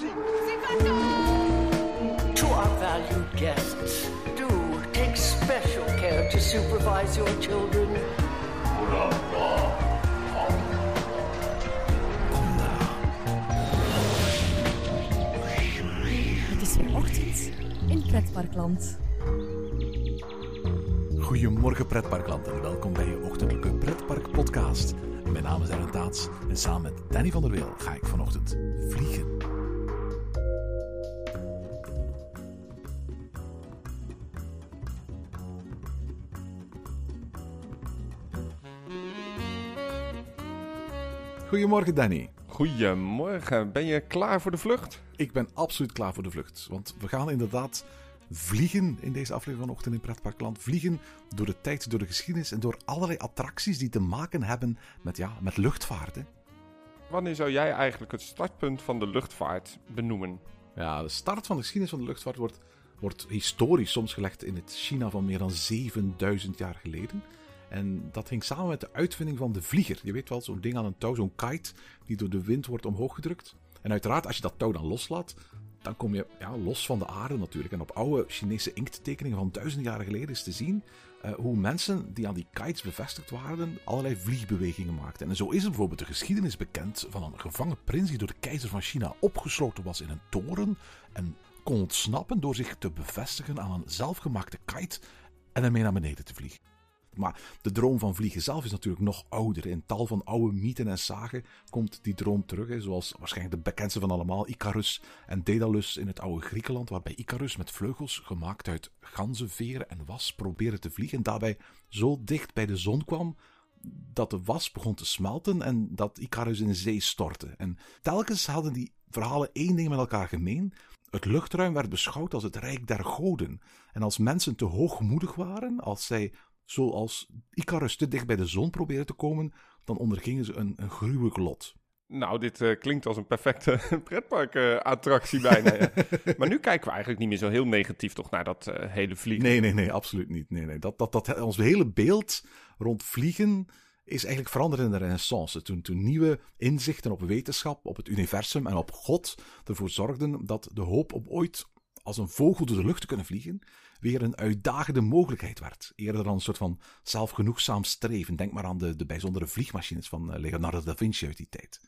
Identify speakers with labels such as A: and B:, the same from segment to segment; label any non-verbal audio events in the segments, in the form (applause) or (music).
A: To our valued guests, do take special care to supervise your children.
B: Het is weer ochtend in Pretparkland.
C: Goedemorgen pretparkland en welkom bij je ochtendelijke pretpark podcast. Mijn naam is Aaron Taats en samen met Danny van der Weel ga ik vanochtend vliegen. Goedemorgen Danny.
D: Goedemorgen, ben je klaar voor de vlucht?
C: Ik ben absoluut klaar voor de vlucht, want we gaan inderdaad vliegen in deze aflevering vanochtend in Pretparkland. Vliegen door de tijd, door de geschiedenis en door allerlei attracties die te maken hebben met, ja, met luchtvaart. Hè.
D: Wanneer zou jij eigenlijk het startpunt van de luchtvaart benoemen?
C: Ja, de start van de geschiedenis van de luchtvaart wordt, wordt historisch soms gelegd in het China van meer dan 7000 jaar geleden. En dat hing samen met de uitvinding van de vlieger. Je weet wel, zo'n ding aan een touw, zo'n kite, die door de wind wordt omhoog gedrukt. En uiteraard, als je dat touw dan loslaat, dan kom je ja, los van de aarde natuurlijk. En op oude Chinese inkttekeningen van duizenden jaren geleden is te zien uh, hoe mensen die aan die kites bevestigd waren, allerlei vliegbewegingen maakten. En zo is er bijvoorbeeld de geschiedenis bekend van een gevangen prins die door de keizer van China opgesloten was in een toren en kon ontsnappen door zich te bevestigen aan een zelfgemaakte kite en ermee naar beneden te vliegen. Maar de droom van vliegen zelf is natuurlijk nog ouder. In tal van oude mythen en zagen komt die droom terug. Hè, zoals waarschijnlijk de bekendste van allemaal, Icarus en Daedalus in het oude Griekenland. Waarbij Icarus met vleugels gemaakt uit ganzenveren en was probeerde te vliegen. En daarbij zo dicht bij de zon kwam dat de was begon te smelten en dat Icarus in de zee stortte. En telkens hadden die verhalen één ding met elkaar gemeen. Het luchtruim werd beschouwd als het rijk der goden. En als mensen te hoogmoedig waren, als zij zoals Icarus te dicht bij de zon probeerde te komen, dan ondergingen ze een, een gruwelijk lot.
D: Nou, dit uh, klinkt als een perfecte (laughs) pretparkattractie uh, bijna. Ja. (laughs) maar nu kijken we eigenlijk niet meer zo heel negatief toch naar dat uh, hele vliegen.
C: Nee, nee, nee, absoluut niet. Nee, nee. Dat, dat, dat, ons hele beeld rond vliegen is eigenlijk veranderd in de renaissance. Toen, toen nieuwe inzichten op wetenschap, op het universum en op God ervoor zorgden dat de hoop op ooit als een vogel door de lucht te kunnen vliegen, weer een uitdagende mogelijkheid werd. Eerder dan een soort van zelfgenoegzaam streven. Denk maar aan de, de bijzondere vliegmachines van eh, Leonardo da Vinci uit die tijd.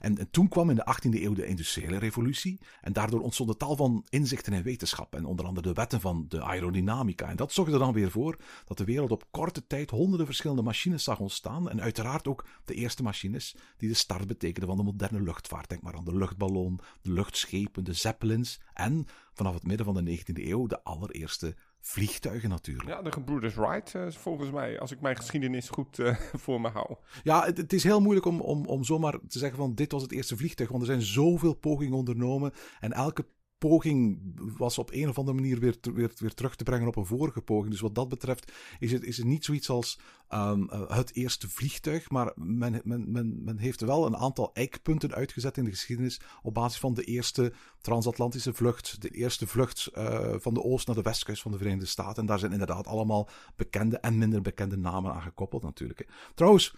C: En, en, toen kwam in de 18e eeuw de industriële revolutie. En daardoor ontstonden tal van inzichten in wetenschap. En onder andere de wetten van de aerodynamica. En dat zorgde dan weer voor dat de wereld op korte tijd honderden verschillende machines zag ontstaan. En uiteraard ook de eerste machines die de start betekenden van de moderne luchtvaart. Denk maar aan de luchtballon, de luchtschepen, de zeppelins. En vanaf het midden van de 19e eeuw de allereerste vliegtuigen natuurlijk.
D: Ja, de gebroeders Wright, uh, volgens mij, als ik mijn geschiedenis goed uh, (laughs) voor me hou.
C: Ja, het, het, is heel moeilijk om, om, om zomaar te zeggen van dit was het eerste vliegtuig, want er zijn zoveel pogingen ondernomen en elke poging was op een of andere manier weer, weer, weer terug te brengen op een vorige poging. Dus wat dat betreft is het, is niet zoiets als um, het eerste vliegtuig, maar men, men, men, men heeft wel een aantal eikpunten uitgezet in de geschiedenis op basis van de eerste transatlantische vlucht, de eerste vlucht uh, van de oost naar de westkust van de Verenigde Staten. En daar zijn inderdaad allemaal bekende en minder bekende namen aan gekoppeld natuurlijk. Trouwens,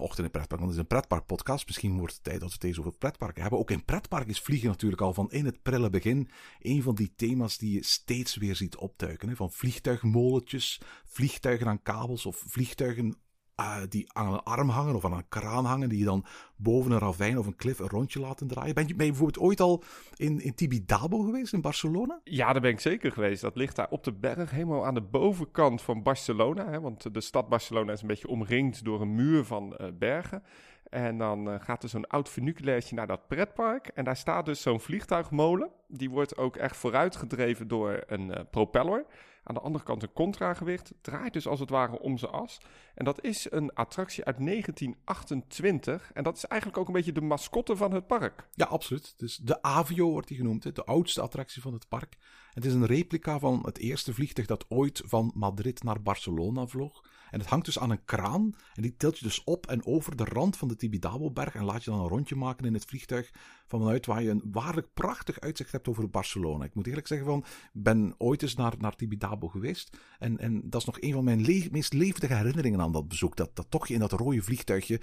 C: ochtend in pretpark, want het is een pretparkpodcast. Misschien wordt het tijd dat we het eens over pretparken hebben. Ook in pretpark is vliegen natuurlijk al van in het prille begin een van die thema's die je steeds weer ziet optuiken. Van vliegtuigmolletjes, vliegtuigen aan kabels of vliegtuigen uh, die aan een arm hangen of aan een kraan hangen, die je dan boven een ravijn of een klif een rondje laten draaien. Ben je, bijvoorbeeld ooit al in, in Tibidabo geweest in Barcelona?
D: Ja, daar ben ik zeker geweest. Dat ligt daar op de berg, helemaal aan de bovenkant van Barcelona. Hè, want de stad Barcelona is een beetje omringd door een muur van uh, bergen. En dan uh, gaat er zo'n oud funiculairtje naar dat pretpark. En daar staat dus zo'n vliegtuigmolen. Die wordt ook echt vooruitgedreven door een propeller. Aan de andere kant een contragewicht. Draait dus als het ware om zijn as. En dat is een attractie uit 1928. En dat is eigenlijk ook een beetje de mascotte van het park.
C: Ja, absoluut. Dus de Avio wordt die genoemd. De oudste attractie van het park. Het is een replica van het eerste vliegtuig dat ooit van Madrid naar Barcelona vloog. En het hangt dus aan een kraan. En die tilt je dus op en over de rand van de Tibidabo-berg. En laat je dan een rondje maken in het vliegtuig. Vanuit waar je een waarlijk prachtig uitzicht hebt over Barcelona. Ik moet eerlijk zeggen van, ben ooit eens naar, naar Tibidabo geweest. En, en dat is nog een van mijn meest levendige herinneringen aan dat bezoek. Dat, dat tochtje in dat rode vliegtuigje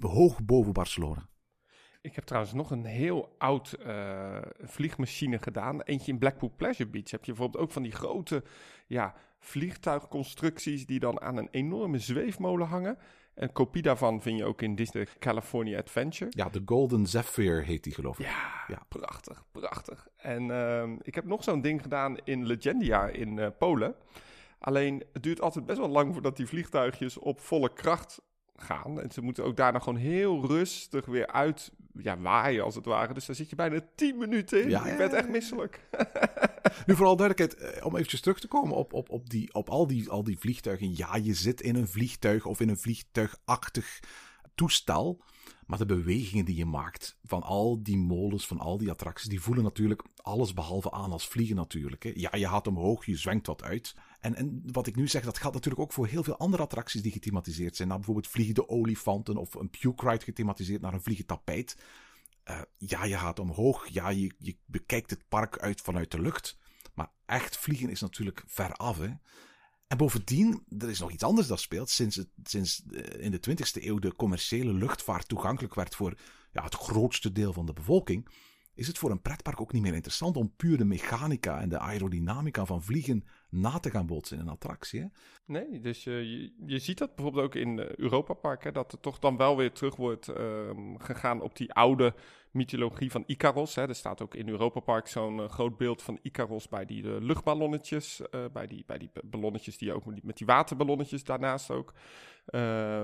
C: hoog boven Barcelona.
D: Ik heb trouwens nog een heel oud uh, vliegmachine gedaan. Eentje in Blackpool Pleasure Beach. Heb je bijvoorbeeld ook van die grote ja, vliegtuigconstructies die dan aan een enorme zweefmolen hangen. Een kopie daarvan vind je ook in Disney California Adventure.
C: Ja, de Golden Zephyr heet die geloof ik.
D: Ja, ja. prachtig, prachtig. En uh, ik heb nog zo'n ding gedaan in Legendia in uh, Polen. Alleen het duurt altijd best wel lang voordat die vliegtuigjes op volle kracht gaan. En ze moeten ook daarna gewoon heel rustig weer uit ja, waaien, als het ware. Dus daar zit je bijna 10 minuten in. Ja, ik ben echt misselijk. (laughs)
C: nu vooral duidelijkheid, eh, om eventjes terug te komen op, op, op, die, op al, die, al die vliegtuigen. Ja, je zit in een vliegtuig of in een vliegtuigachtig toestel. Maar de bewegingen die je maakt van al die molens, van al die attracties, die voelen natuurlijk alles behalve aan als vliegen natuurlijk. Hè. Ja, je gaat omhoog, je zwengt wat uit. En, en wat ik nu zeg, dat geldt natuurlijk ook voor heel veel andere attracties die gethematiseerd zijn. Nou, bijvoorbeeld vliegende olifanten of een puke ride gethematiseerd naar een vliegend tapijt. Uh, ja, je gaat omhoog. Ja, je, je bekijkt het park uit vanuit de lucht. Maar echt vliegen is natuurlijk ver af. Hè? En bovendien, er is nog iets anders dat speelt. Sinds, het, sinds eh, in de 20e eeuw de commerciële luchtvaart toegankelijk werd voor ja, het grootste deel van de bevolking, is het voor een pretpark ook niet meer interessant om puur de mechanica en de aerodynamica van vliegen na te gaan botsen in een attractie.
D: Nee, dus uh, je, je ziet dat bijvoorbeeld ook in uh, Europa Park, hè, dat er toch dan wel weer terug wordt uh, gegaan op die oude mythologie van Icaros. Hè. Er staat ook in Europa Park zo'n groot beeld van Icaros bij die luchtballonnetjes, bij, die, bij die ballonnetjes die ook met die, met die waterballonnetjes daarnaast ook.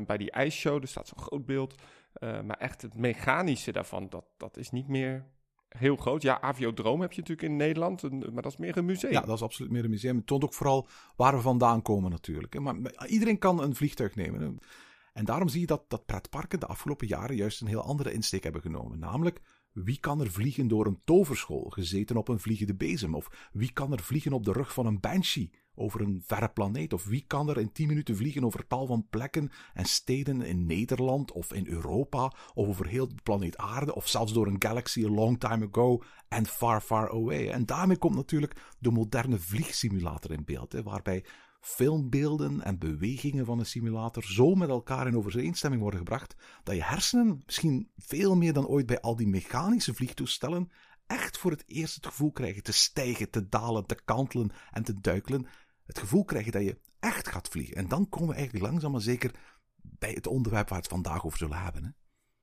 D: bij die ijsshow, er staat zo'n groot beeld. maar echt het mechanische daarvan, dat, dat is niet meer heel groot. Ja, Aviodroom heb je natuurlijk in Nederland, maar dat is meer een museum.
C: Ja, dat is absoluut meer een museum. Het toont ook vooral waar we vandaan komen natuurlijk. Maar iedereen kan een vliegtuig nemen. En daarom zie je dat, dat pretparken de afgelopen jaren juist een heel andere insteek hebben genomen. Namelijk, wie kan er vliegen door een toverschool, gezeten op een vliegende bezem? Of wie kan er vliegen op de rug van een banshee? over een verre planeet? Of wie kan er in 10 minuten vliegen over tal van plekken en steden in Nederland of in Europa of over heel de planeet Aarde of zelfs door een galaxy a long time ago and far far away? En daarmee komt natuurlijk de moderne vliegsimulator in beeld, hè, waarbij filmbeelden en bewegingen van een simulator zo met elkaar in overeenstemming worden gebracht dat je hersenen misschien veel meer dan ooit bij al die mechanische vliegtoestellen echt voor het eerst het gevoel krijgen te stijgen, te dalen, te kantelen en te duikelen het gevoel krijgen dat je echt gaat vliegen. En dan komen we eigenlijk langzaam maar zeker bij het onderwerp waar we het vandaag over zullen hebben. Hè?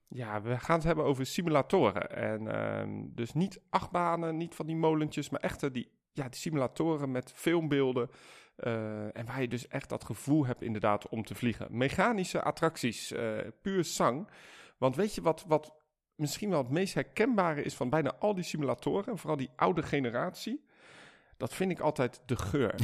D: Ja, we gaan het hebben over simulatoren. En uh, dus niet achtbanen, niet van die molentjes, maar echt die, ja, die simulatoren met filmbeelden. Uh, en waar je dus echt dat gevoel hebt inderdaad om te vliegen. Mechanische attracties, uh, puur zang. Want weet je wat, wat misschien wel het meest herkenbare is van bijna al die simulatoren, vooral die oude generatie? dat vind ik altijd de geur.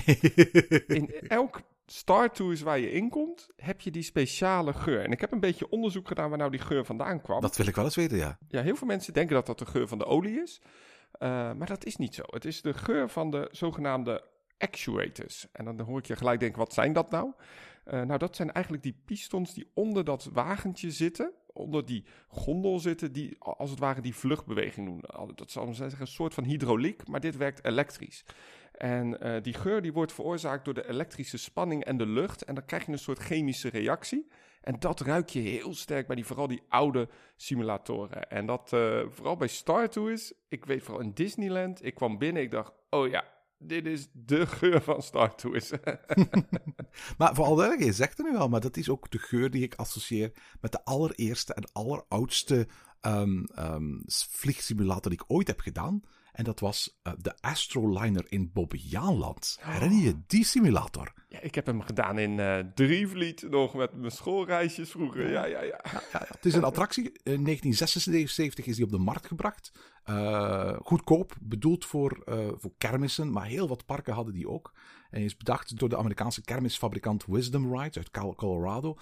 D: (laughs) in elk Star Tours waar je in komt, heb je die speciale geur. En ik heb een beetje onderzoek gedaan waar nou die geur vandaan kwam.
C: Dat wil ik wel eens weten, ja.
D: Ja, heel veel mensen denken dat dat de geur van de olie is. Uh, maar dat is niet zo. Het is de geur van de zogenaamde actuators. En dan hoor ik je gelijk denken, wat zijn dat nou? Uh, nou, dat zijn eigenlijk die pistons die onder dat wagentje zitten onder die gondel zitten die als het ware die vluchtbeweging doen. Dat zal zeggen een soort van hydrauliek, maar dit werkt elektrisch. En uh, die geur die wordt veroorzaakt door de elektrische spanning en de lucht. En dan krijg je een soort chemische reactie. En dat ruik je heel sterk bij die, vooral die oude simulatoren. En dat uh, vooral bij Star Tours. Ik weet vooral in Disneyland. Ik kwam binnen, ik dacht, oh ja, dit is de (laughs) geur van Star Tours. (laughs)
C: maar voor alle je zegt het nu wel, maar dat is ook de geur die ik associeer met de allereerste en alleroudste um, um, vliegsimulator die ik ooit heb gedaan. En dat was uh, de Astroliner in Bobbejaanland. Herinner je die simulator?
D: Ja, ik heb hem gedaan in uh, Drievliet nog met mijn schoolreisjes vroeger. Ja, ja, ja. ja, ja
C: het is een attractie. In 1976 is die op de markt gebracht. Uh, goedkoop, bedoeld voor, voor kermissen, maar heel wat parken hadden die ook. En is bedacht door de Amerikaanse kermisfabrikant Wisdom Rides uit Colorado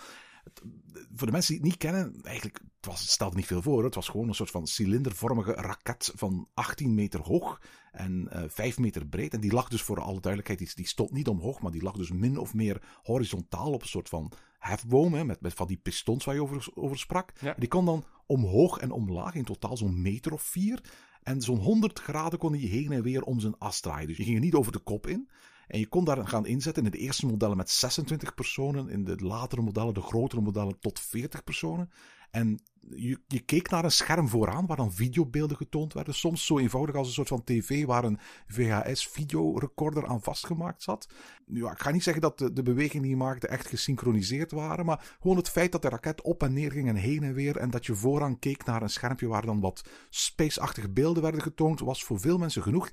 C: voor de mensen die het niet kennen, eigenlijk, het, was, het stelde niet veel voor. Het was gewoon een soort van cilindervormige raket van 18 meter hoog en uh, eh, 5 meter breed. En die lag dus voor alle duidelijkheid, die, die stond niet omhoog, maar die lag dus min of meer horizontaal op een soort van hefboom, hè, met, met van die pistons waar je over, over sprak. Die kon dan omhoog en omlaag, in totaal zo'n meter of vier. En zo'n 100 graden kon hij heen en weer om zijn as draaien. Dus je ging er niet over de kop in. En je kon daar gaan inzetten in de eerste modellen met 26 personen, in de latere modellen, de grotere modellen, tot 40 personen. En je, je keek naar een scherm vooraan waar dan videobeelden getoond werden. Soms zo eenvoudig als een soort van tv waar een VHS-videorecorder aan vastgemaakt zat. Ja, ik ga niet zeggen dat de, de bewegingen die je maakte echt gesynchroniseerd waren, maar gewoon het feit dat de raket op en neer ging en heen en weer en dat je vooraan keek naar een schermpje waar dan wat space-achtige beelden werden getoond, was voor veel mensen genoeg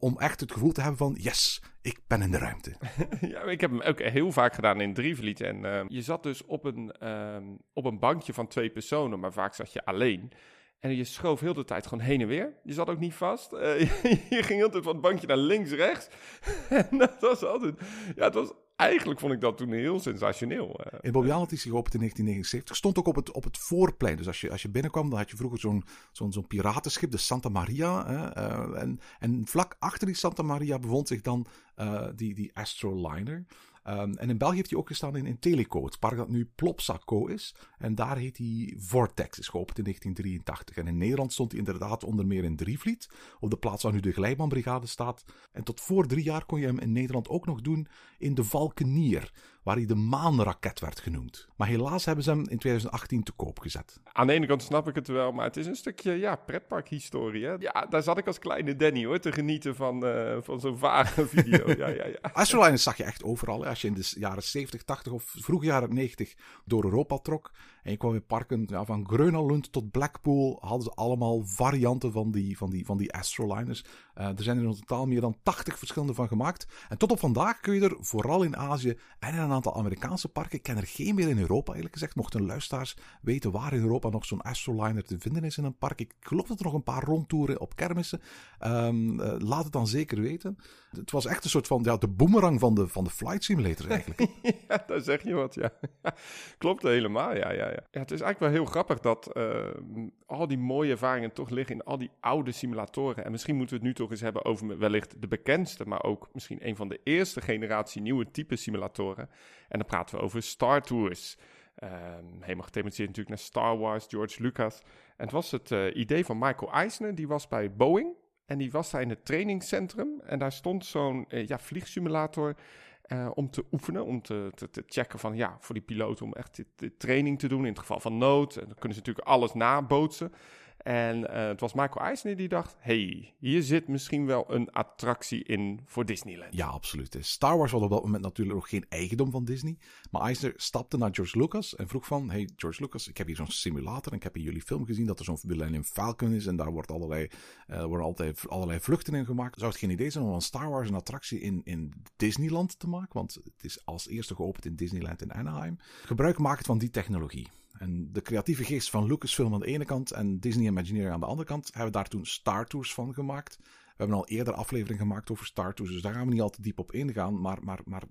C: om echt het gevoel te hebben van yes, ik ben in de ruimte. (laughs)
D: ja, ik heb hem ook heel vaak gedaan in Drievliet. En uh, je zat dus op een, uh, op een bankje van twee personen, maar vaak zat je alleen. En je schoof heel de tijd gewoon heen en weer. Je zat ook niet vast. Uh, (laughs) je ging altijd van het bankje naar links, rechts. (laughs) en dat was altijd... Ja, het was eigenlijk vond ik dat toen heel sensationeel.
C: Uh, in Bobbejaanland is hij geopend in 1979. Stond ook op het, op het voorplein. Dus als je, als je binnenkwam, dan had je vroeger zo'n zo'n piratenschip, de Santa Maria. Hè, uh, en, en vlak achter die Santa Maria bevond zich dan uh, die, die Astroliner. Um, en in België heeft hij ook gestaan in, in Teleco, het park dat nu Plopsaco is. En daar heet hij Vortex, is geopend in 1983. En in Nederland stond hij inderdaad onder meer in Drievliet, op de plaats waar nu de Glijbaanbrigade staat. En tot voor drie jaar kon je hem in Nederland ook nog doen in de Valkenier, waar hij de maanraket werd genoemd. Maar helaas hebben ze hem in 2018 te koop gezet.
D: Aan de ene kant snap ik het wel, maar het is een stukje ja, pretparkhistorie. Hè? Ja, daar zat ik als kleine Danny hoor, te genieten van, uh, van zo'n vage (laughs) video. ja, ja, ja.
C: Astroliners zag je echt overal. Hè? Als je in de jaren 70, 80 of vroeg jaren 90 door Europa trok en je kwam in parken van Grönalund tot Blackpool, hadden ze allemaal varianten van die, van die, van die Astroliners. Uh, er zijn er in totaal meer dan 80 verschillende van gemaakt. En tot op vandaag kun je er vooral in Azië en in een aantal Amerikaanse parken, ik ken er geen meer in Europa eerlijk gezegd, mochten luisteraars weten waar in Europa nog zo'n Astroliner te vinden is in een park. Ik geloof dat er nog een paar rondtoeren op kermissen. Um, uh, laat het dan zeker weten. Het was echt een soort van ja, de boemerang van de, van de flight simulator eigenlijk. (laughs)
D: ja, daar zeg je wat, ja. (laughs) Klopt helemaal, ja, ja, ja. Het is eigenlijk wel heel grappig dat uh, al die mooie ervaringen toch liggen in al die oude simulatoren. En misschien moeten we het nu toch eens hebben over wellicht de bekendste, maar ook misschien een van de eerste generatie nieuwe type simulatoren. En dan praten we over Star Tours. Helemaal gethematiseerd natuurlijk naar Star Wars, George Lucas. En het was het uh, idee van Michael Eisner, die was bij Boeing. En die was daar in het trainingscentrum. En daar stond zo'n uh, ja, vliegsimulator uh, om te oefenen. Om te, te, te, checken van, ja, voor die piloot om echt de training te doen in het geval van nood. En dan kunnen ze natuurlijk alles nabootsen. En uh, het was Michael Eisner die dacht: hey, hier zit misschien wel een attractie in voor Disneyland.
C: Ja, absoluut. Star Wars was op dat moment natuurlijk nog geen eigendom van Disney. Maar Eisner stapte naar George Lucas en vroeg van: Hey, George Lucas, ik heb hier zo'n simulator en ik heb in jullie film gezien dat er zo'n Millennium Falcon is en daar wordt allerlei, uh, worden altijd allerlei vluchten in gemaakt. Zou het geen idee zijn om een Star Wars een attractie in, in Disneyland te maken? Want het is als eerste geopend in Disneyland in Anaheim. Gebruik maken van die technologie. En de creatieve geest van Lucasfilm aan de ene kant en Disney Imagineering aan de andere kant hebben daar toen Star Tours van gemaakt. We hebben al eerder aflevering gemaakt over Star Tours, dus daar gaan we niet al te diep op ingaan. Maar, maar, maar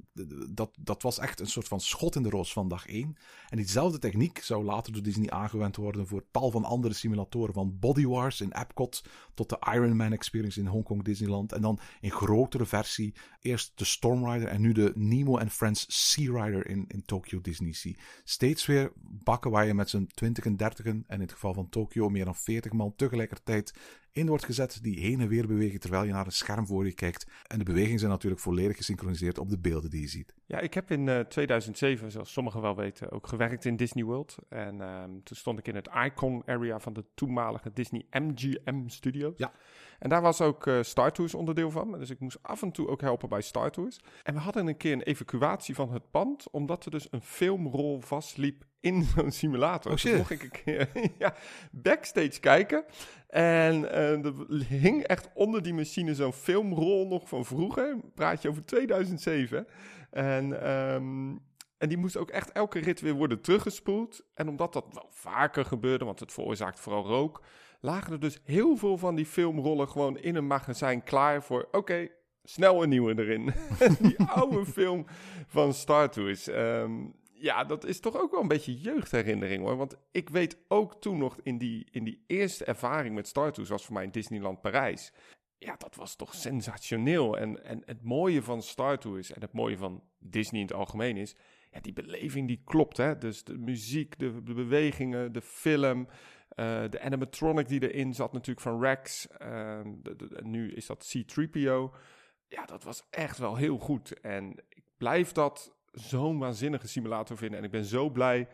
C: dat, dat was echt een soort van schot in de roos van dag 1. En diezelfde techniek zou later door Disney aangewend worden voor tal van andere simulatoren. Van Body Wars in Epcot tot de Iron Man Experience in Hongkong Disneyland. En dan in grotere versie eerst de Storm Rider en nu de Nemo and Friends Sea Rider in, in Tokyo Disney Sea. Steeds weer bakken waar je met z'n 20 en 30 en in het geval van Tokyo meer dan 40 man tegelijkertijd in wordt gezet die heen en weer bewegen terwijl je naar een scherm voor je kijkt. En de bewegingen zijn natuurlijk volledig gesynchroniseerd op de beelden die je ziet.
D: Ja, ik heb in uh, 2007, zoals sommigen wel weten, ook gewerkt in Disney World. En uh, toen stond ik in het Icon Area van de toenmalige Disney MGM Studios.
C: Ja.
D: En daar was ook uh, Star Tours onderdeel van. Dus ik moest af en toe ook helpen bij Star Tours. En we hadden een keer een evacuatie van het pand, omdat er dus een filmrol vastliep in (laughs) zo'n simulator.
C: Oh,
D: dus mocht ik een keer (laughs) ja, backstage kijken. En uh, er hing echt onder die machine zo'n filmrol nog van vroeger. Praat je over 2007. En, um, en die moest ook echt elke rit weer worden teruggespoeld. En omdat dat wel vaker gebeurde, want het veroorzaakt vooral rook, lagen er dus heel veel van die filmrollen gewoon in een magazijn klaar voor. Oké, okay, snel een nieuwe erin. (laughs) die oude film van Star Tours. Um, ja, dat is toch ook wel een beetje jeugdherinnering hoor. Want ik weet ook toen nog in die, in die eerste ervaring met Star Tours, was voor mij in Disneyland Parijs. Ja, dat was toch sensationeel. En, en het mooie van Star Tours en het mooie van Disney in het algemeen is, ja, die beleving die klopt. Hè? Dus de muziek, de, bewegingen, de film, uh, de animatronic die erin zat natuurlijk van Rex. De, nu is dat C-3PO. Ja, dat was echt wel heel goed. En ik blijf dat zo'n waanzinnige simulator vinden. En ik ben zo blij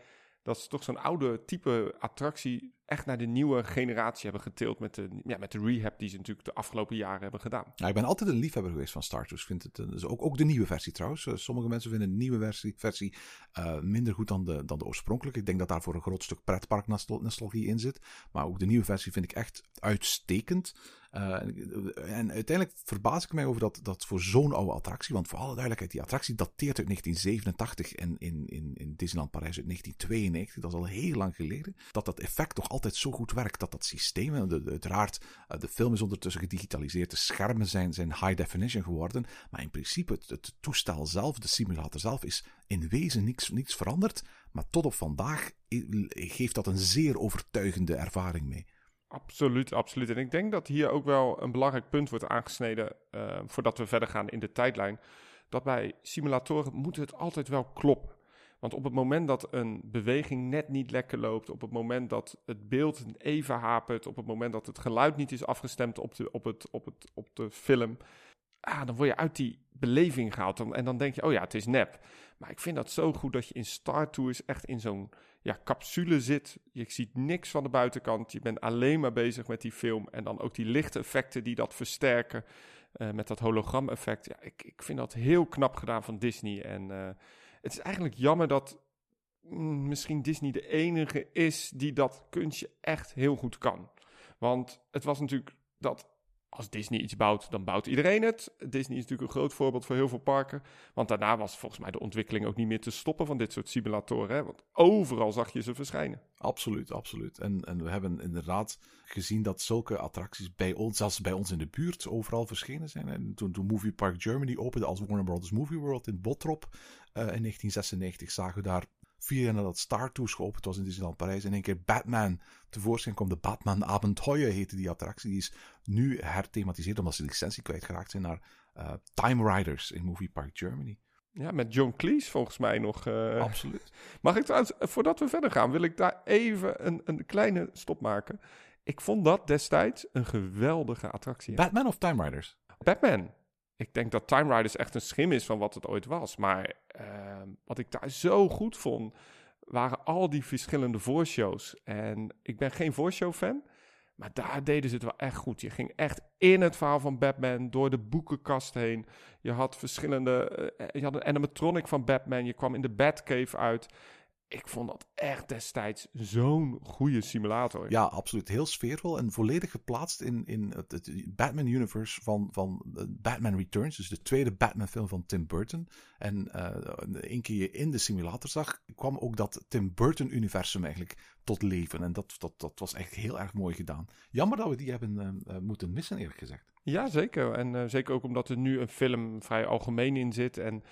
D: dat ze toch zo'n oude type attractie echt naar de nieuwe generatie hebben getild met de, ja, met de rehab die ze natuurlijk de afgelopen jaren hebben gedaan.
C: Ik ben altijd een liefhebber geweest van Star. Ik vind het dus ook, ook de nieuwe versie trouwens. Eh, sommige mensen vinden de nieuwe versie, versie uh, minder goed dan de, dan de oorspronkelijke. Ik denk dat daar voor een groot stuk pretpark-nostalgie in zit. Maar ook de nieuwe versie vind ik echt uitstekend. Uh, en uiteindelijk verbaas ik mij over dat, dat voor zo'n oude attractie. Want voor alle duidelijkheid, die attractie dateert uit 1987 en in, in, in Disneyland Parijs uit 1992. Dat is al heel lang geleden. Dat dat effect toch altijd zo goed werkt. Dat dat systeem, de, uiteraard, de film is ondertussen gedigitaliseerd. De schermen zijn, zijn high definition geworden. Maar in principe, het, het toestel zelf, de simulator zelf, is in wezen niets, niets veranderd. Maar tot op vandaag geeft dat een zeer overtuigende ervaring mee.
D: Absoluut, absoluut. En ik denk dat hier ook wel een belangrijk punt wordt aangesneden uh, voordat we verder gaan in de tijdlijn. Dat bij simulatoren moet het altijd wel kloppen. Want op het moment dat een beweging net niet lekker loopt, op het moment dat het beeld even hapert, op het moment dat het geluid niet is afgestemd op de, op het, op het, op de film, ah, dan word je uit die beleving gehaald. En dan denk je, oh ja, het is nep. Maar ik vind dat zo goed dat je in Star Tours echt in zo'n ja, capsule zit. Je ziet niks van de buitenkant. Je bent alleen maar bezig met die film. En dan ook die lichte effecten die dat versterken. Uh, met dat hologram-effect. Ja, ik, ik vind dat heel knap gedaan van Disney. En uh, het is eigenlijk jammer dat mm, misschien Disney de enige is die dat kunstje echt heel goed kan. Want het was natuurlijk dat als Disney iets bouwt, dan bouwt iedereen het. Disney is natuurlijk een groot voorbeeld voor heel veel parken. Want daarna was volgens mij de ontwikkeling ook niet meer te stoppen van dit soort simulatoren. Hè? Want overal zag je ze verschijnen.
C: Absoluut, absoluut. En, en we hebben inderdaad gezien dat zulke attracties bij ons, zelfs bij ons in de buurt, overal verschenen zijn. En toen, toen Movie Park Germany opende als Warner Brothers Movie World in Botrop uh, in 1996, zagen we daar vier jaar nadat Star Tours geopend was in Disneyland Parijs, in één keer Batman tevoorschijn komt. De Batman Abenteuer heette die attractie. Die is nu herthematiseerd omdat ze licentie kwijtgeraakt zijn naar uh, Time Riders in Movie Park Germany.
D: Ja, met John Cleese volgens mij nog.
C: Uh... Absoluut.
D: Mag ik trouwens, voordat we verder gaan, wil ik daar even een, een kleine stop maken. Ik vond dat destijds een geweldige attractie.
C: Batman of Time Riders?
D: Batman ik denk dat Time Riders echt een schim is van wat het ooit was. Maar uh, wat ik daar zo goed vond, waren al die verschillende voorshows. En ik ben geen voorshow-fan, maar daar deden ze het wel echt goed. Je ging echt in het verhaal van Batman, door de boekenkast heen. Je had verschillende... Uh, je had een animatronic van Batman, je kwam in de Batcave uit ik vond dat echt destijds zo'n goede simulator.
C: Ja, absoluut. Heel sfeervol en volledig geplaatst in, in het, het Batman-universe van, van eh, Batman Returns. Dus de tweede Batman-film van Tim Burton. En uh, één keer je in de simulator zag, kwam ook dat Tim Burton-universum eigenlijk tot leven. En dat, dat, dat was echt heel erg mooi gedaan. Jammer dat we die hebben uh, moeten missen, eerlijk gezegd.
D: Ja, zeker. En uh, zeker ook omdat er nu een film vrij algemeen in zit. En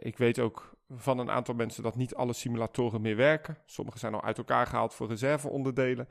D: ik weet ook van een aantal mensen dat niet alle simulatoren meer werken. Sommige zijn al uit elkaar gehaald voor reserveonderdelen.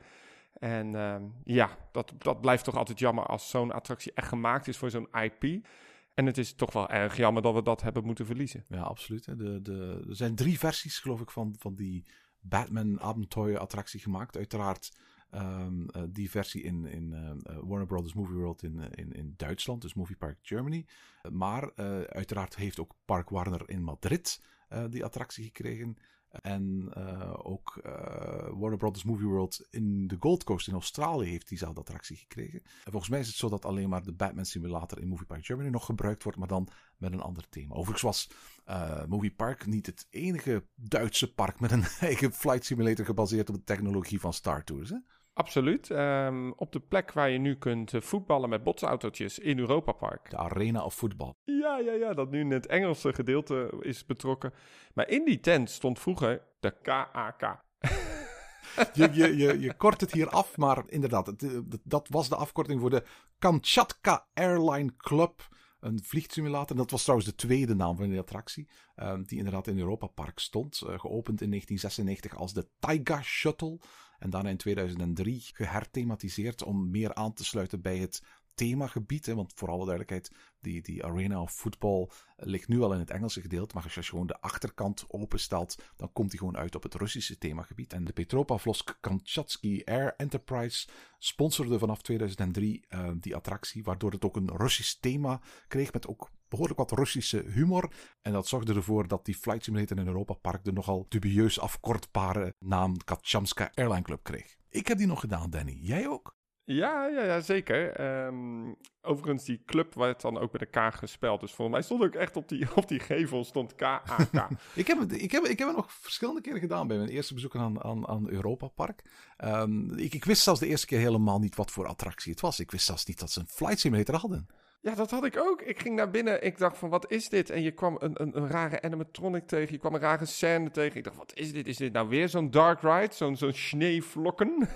D: En uh, ja, dat, dat blijft toch altijd jammer als zo'n attractie echt gemaakt is voor zo'n IP. En het is toch wel erg jammer dat we dat hebben moeten verliezen.
C: Ja, absoluut. De, de, er zijn drie versies, geloof ik, van, van die Batman Abenteuer attractie gemaakt. Uiteraard um, uh, die versie in, in uh, Warner Brothers Movie World in, in, in Duitsland, dus Movie Park Germany. Maar uiteraard heeft ook Park Warner in Madrid uh, die attractie gekregen. En uh, ook uh, Warner Brothers Movie World in de Gold Coast in Australië heeft diezelfde attractie gekregen. En volgens mij is het zo dat alleen maar de Batman Simulator in Movie Park Germany nog gebruikt wordt, maar dan met een ander thema. Overigens was Movie Park niet het enige Duitse park met een (laughs) eigen flight simulator gebaseerd op de technologie van Star Tours. Hè?
D: Absoluut. Um, op de plek waar je nu kunt uh, voetballen met botsautootjes in Europa Park.
C: De arena of voetbal.
D: Ja, ja, ja, dat nu in het Engelse gedeelte is betrokken. Maar in die tent stond vroeger de KAK.
C: je, je, je, je kort het hier af, maar inderdaad, het, dat was de afkorting voor de Kamchatka Airline Club. Een vliegsimulator. Dat was trouwens de tweede naam van die attractie. Um, die inderdaad in Europa Park stond. Uh, geopend in 1996 als de Taiga Shuttle. En daarna in 2003 geherthematiseerd om meer aan te sluiten bij het themagebied. Hè, want voor alle duidelijkheid, die, die Arena of Football ligt nu al in het Engelse gedeelte. Maar als je gewoon de achterkant openstelt, dan komt die gewoon uit op het Russische themagebied. En de Petropavlovsk Kamchatsky Air Enterprise sponsorde vanaf 2003 uh, die attractie, waardoor het ook een Russisch thema kreeg met ook behoorlijk wat Russische humor. En dat zorgde ervoor dat die Flight Simulator in Europa Park de nogal dubieus afkortbare naam Katjamska Airline Club kreeg. Ik heb die nog gedaan, Danny. Jij ook?
D: Ja, ja, ja zeker. Ehm, overigens, die club werd dan ook met een K gespeld. Dus volgens mij stond ook echt op die, (laughs) op die gevel stond K-A-K. (laughs)
C: ik, heb het, ik, heb, ik heb het nog verschillende keren gedaan bij mijn eerste bezoek aan, aan, aan Europa Park. Ehm, ik, ik wist zelfs de eerste keer helemaal niet wat voor attractie het was. Ik wist zelfs niet dat ze een flight simulator hadden.
D: Ja, dat had ik ook. Ik ging naar binnen. Ik dacht van, wat is dit? En je kwam een, een, een rare animatronic tegen. Je kwam een rare scène tegen. Ik dacht, wat is dit? Is dit nou weer zo'n dark ride? Zo'n zo'n sneeuwvlokken?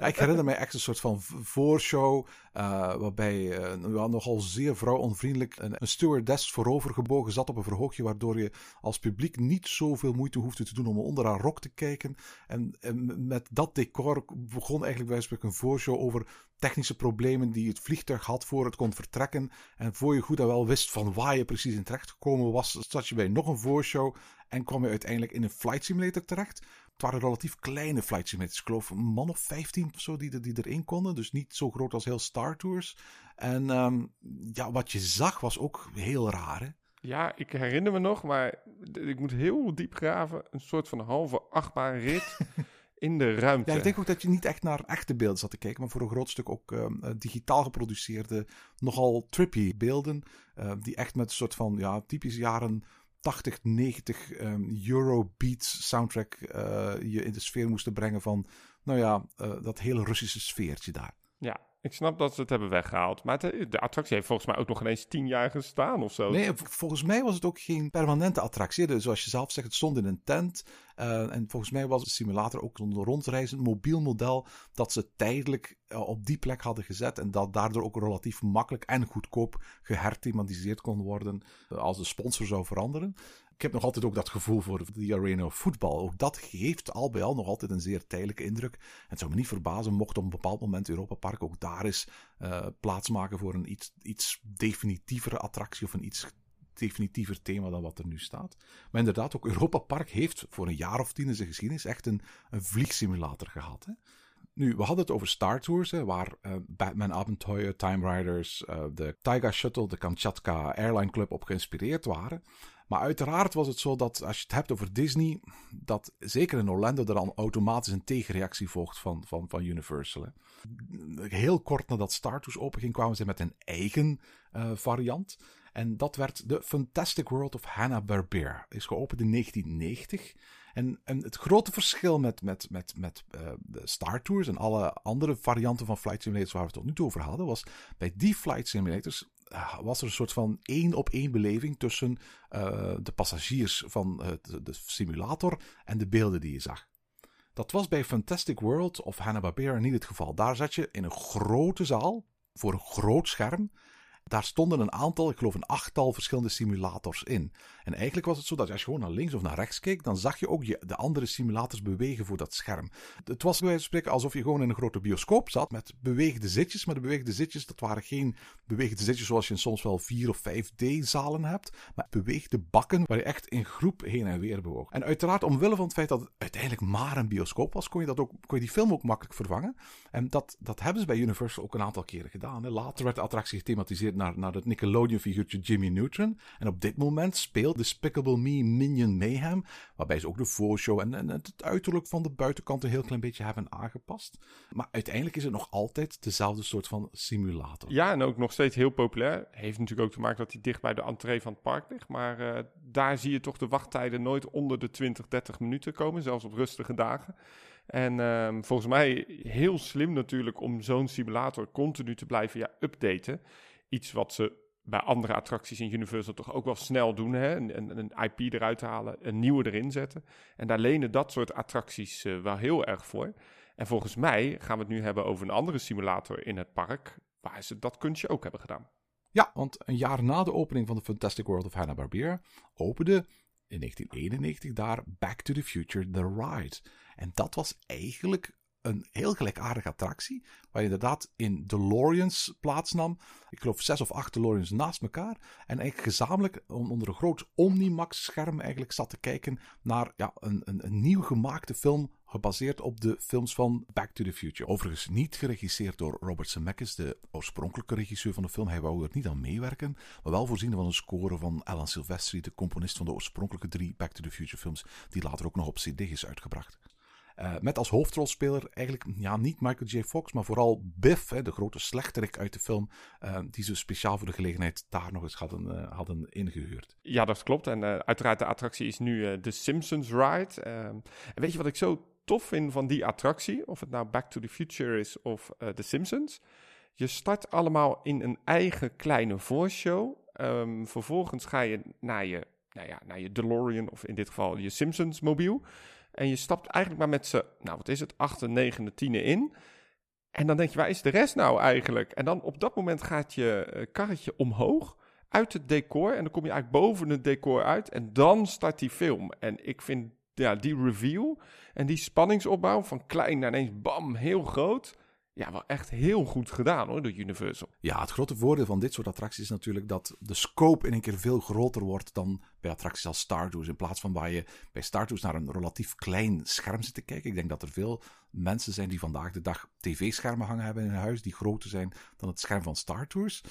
C: ja, ik herinner me echt een soort van voorshow. Uh, waarbij uh, nogal zeer vrouwonvriendelijk een, een stewardess voorovergebogen zat op een verhoogje. Waardoor je als publiek niet zoveel moeite hoefde te doen om onder haar rok te kijken. En, en met dat decor begon eigenlijk bij een voorshow over technische problemen die het vliegtuig had voor het kon vertrekken. En voor je goed en wel wist van waar je precies in terecht gekomen was, zat je bij nog een voorshow en kwam je uiteindelijk in een flight simulator terecht. Het waren relatief kleine flight simulators. Ik geloof een man of 15 of zo die, die erin konden. Dus niet zo groot als heel Star Tours. En um, ja, wat je zag was ook heel raar. Hè?
D: Ja, ik herinner me nog, maar ik moet heel diep graven. Een soort van halve achtbaanrit. (laughs) in de ruimte.
C: Ja, ik denk ook dat je niet echt naar echte beelden zat te kijken, maar voor een groot stuk ook uh, digitaal geproduceerde, nogal trippy beelden. Uh, die echt met een soort van ja, typische jaren 80, 90 um, Eurobeats soundtrack uh, je in de sfeer moesten brengen van, nou ja, dat hele Russische sfeertje daar.
D: Ja, ik snap dat ze het hebben weggehaald. Maar de attractie heeft volgens mij ook nog ineens tien jaar gestaan of zo.
C: Nee, volgens mij was het ook geen permanente attractie. Dus zoals je zelf zegt, het stond in een tent. Uh, en volgens mij was de simulator ook een rondreizen, mobiel model. Dat ze tijdelijk uh, op die plek hadden gezet. En dat daardoor ook relatief makkelijk en goedkoop geherthematiseerd kon worden. Uh, als de sponsor zou veranderen ik heb nog altijd ook dat gevoel voor de arena of voetbal. Ook dat geeft al bij al nog altijd een zeer tijdelijke indruk. En het zou me niet verbazen mocht op een bepaald moment Europa Park ook daar eens uh, plaatsmaken voor een iets, iets definitievere attractie of een iets definitiever thema dan wat er nu staat. Maar inderdaad, ook Europa Park heeft voor een jaar of tien in zijn geschiedenis echt een, een vliegsimulator gehad. Hè? Nu, we hadden het over Star Tours, waar uh, Batman Abenteuer, Time Riders, uh, de Taiga Shuttle, de Kamchatka Airline Club op geïnspireerd waren. Maar uiteraard was het zo dat als je het hebt over Disney, dat zeker in Orlando er dan automatisch een tegenreactie volgt van, van, van Universal. Heel kort nadat Star Tours openging, kwamen ze met een eigen uh, variant. En dat werd de Fantastic World of Hanna-Barbera. Is geopend in 1990. En, en het grote verschil met, met, met, met uh, de Star Tours en alle andere varianten van flight simulators waar we het tot nu toe over hadden, was bij die flight simulators was er een soort van één op één beleving tussen uh, de passagiers van de, de simulator en de beelden die je zag. Dat was bij Fantastic World of Hanna-Barbera niet het geval. Daar zat je in een grote zaal voor een groot scherm daar stonden een aantal, ik geloof een achttal verschillende simulators in. En eigenlijk was het zo dat als je gewoon naar links of naar rechts keek, dan zag je ook de andere simulators bewegen voor dat scherm. Het was bij wijze spreken alsof je gewoon in een grote bioscoop zat met bewegende zitjes. Maar de bewegende zitjes, dat waren geen bewegende zitjes zoals je soms wel 4 of 5D-zalen hebt. Maar beweegde bakken waar je echt in groep heen en weer bewoog. En uiteraard, omwille van het feit dat het uiteindelijk maar een bioscoop was, kon je, dat ook, kon je die film ook makkelijk vervangen. En dat, dat hebben ze bij Universal ook een aantal keren gedaan. Later werd de attractie gethematiseerd naar, naar het Nickelodeon-figuurtje Jimmy Neutron. En op dit moment speelt Despicable Me Minion Mayhem, waarbij ze ook de voorshow en, en het uiterlijk van de buitenkant een heel klein beetje hebben aangepast. Maar uiteindelijk is het nog altijd dezelfde soort van simulator.
D: Ja, en ook nog steeds heel populair. Heeft natuurlijk ook te maken dat hij dicht bij de entree van het park ligt. Maar uh, daar zie je toch de wachttijden nooit onder de 20, 30 minuten komen, zelfs op rustige dagen. En um, volgens mij heel slim natuurlijk om zo'n simulator continu te blijven ja, updaten iets wat ze bij andere attracties in Universal toch ook wel snel doen. Hè? Een, een IP eruit halen, een nieuwe erin zetten. En daar lenen dat soort attracties uh, wel heel erg voor. En volgens mij gaan we het nu hebben over een andere simulator in het park. Waar ze dat kunstje ook hebben gedaan.
C: Ja, want een jaar na de opening van de Fantastic World of Hanna-Barbera opende in 1991 daar Back to the Future The Ride. En dat was eigenlijk een heel gelijkaardige attractie. Waar je inderdaad in DeLoreans plaatsnam. Ik geloof zes of acht DeLoreans naast elkaar. En eigenlijk gezamenlijk onder een groot Omnimax scherm eigenlijk zat te kijken naar ja, een, een, een nieuw gemaakte film gebaseerd op de films van Back to the Future. Overigens niet geregisseerd door Robert Zemeckis, de oorspronkelijke regisseur van de film. Hij wou er niet aan meewerken, maar wel voorzien van een score van Alan Silvestri, de componist van de oorspronkelijke drie Back to the Future films, die later ook nog op CD is uitgebracht. Uh, met als hoofdrolspeler eigenlijk ja, niet Michael J. Fox, maar vooral Biff, hè, de grote slechterik uit de film, uh, die ze speciaal voor de gelegenheid daar nog eens hadden, uh, hadden ingehuurd.
D: Ja, dat klopt. En uiteraard de attractie is nu de Simpsons Ride. En weet je wat ik zo tof vind van die attractie, of het nou Back to the Future is of The Simpsons? Je start allemaal in een eigen kleine voorshow. Um, vervolgens ga je naar je, nou ja, naar je DeLorean, of in dit geval je Simpsons mobiel. En je stapt eigenlijk maar met z'n, nou wat is het, achte, negende, tiende in. En dan denk je, waar is de rest nou eigenlijk? En dan op dat moment gaat je uh, karretje omhoog uit het decor. En dan kom je eigenlijk boven het decor uit. En dan start die film. En ik vind ja, die reveal en die spanningsopbouw van klein naar ineens bam, heel groot ja, wel echt heel goed gedaan hoor, door Universal.
C: Ja, het grote voordeel van dit soort attracties is natuurlijk dat de scope in een keer veel groter wordt dan bij attracties als Star Tours. In plaats van waar je bij Star Tours naar een relatief klein scherm zit te kijken. Ik denk dat er veel mensen zijn die vandaag de dag tv-schermen hangen hebben in hun huis die groter zijn dan het scherm van Star Tours.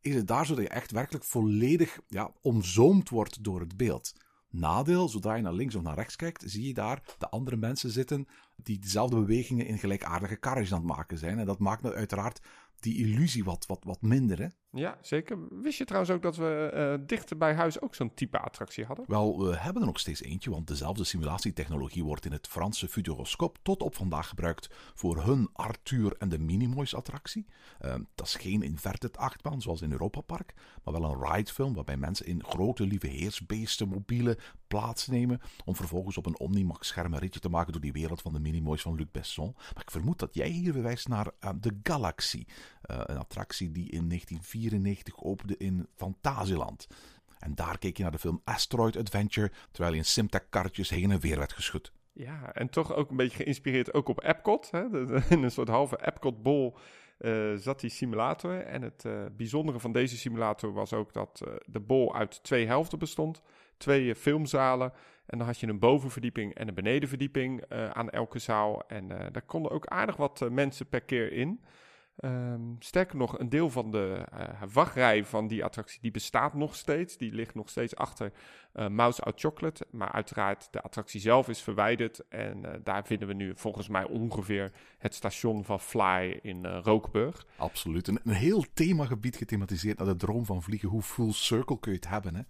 C: Is het daar zo dat je echt werkelijk volledig ja, omzoomd wordt door het beeld. Nadeel, zodra je naar links of naar rechts kijkt, zie je daar de andere mensen zitten die dezelfde bewegingen in gelijkaardige karretjes aan het maken zijn. En dat maakt nou uiteraard die illusie wat, wat, wat minder. Hè?
D: Ja, zeker. Wist je trouwens ook dat we uh, dichter bij huis ook zo'n type attractie hadden?
C: Wel, we hebben er nog steeds eentje, want dezelfde simulatietechnologie wordt in het Franse Futuroscope tot op vandaag gebruikt voor hun Arthur en de Minimoys attractie. Uh, dat is geen inverted achtbaan zoals in Europa Park, maar wel een ridefilm waarbij mensen in grote lieve heersbeesten mobiele plaatsnemen om vervolgens op een Omnimax scherm een ritje te maken door die wereld van de Minimoys van Luc Besson. Maar ik vermoed dat jij hier verwijst naar uh, de Galaxy, een attractie die in 1994 1994 opende in Fantasieland. En daar keek je naar de film Asteroid Adventure, terwijl je in Simtek-karretjes heen en weer werd geschud.
D: Ja, en toch ook een beetje geïnspireerd ook op Epcot. Hè? in een soort halve Epcot-bol uh, zat die simulator. En het uh, bijzondere van deze simulator was ook dat uh, de bol uit twee helften bestond. Twee filmzalen. En dan had je een bovenverdieping en een benedenverdieping aan elke zaal. En daar konden ook aardig wat mensen per keer in. Um, sterker nog, een deel van de uh, wachtrij van die attractie die bestaat nog steeds. Die ligt nog steeds achter uh, Mouse Out Chocolate. Maar uiteraard, de attractie zelf is verwijderd. En uh, daar vinden we nu volgens mij ongeveer het station van Fly in Rookburg.
C: Absoluut. Een, een heel themagebied gethematiseerd naar de droom van vliegen. Hoe full circle kun je het hebben, hè?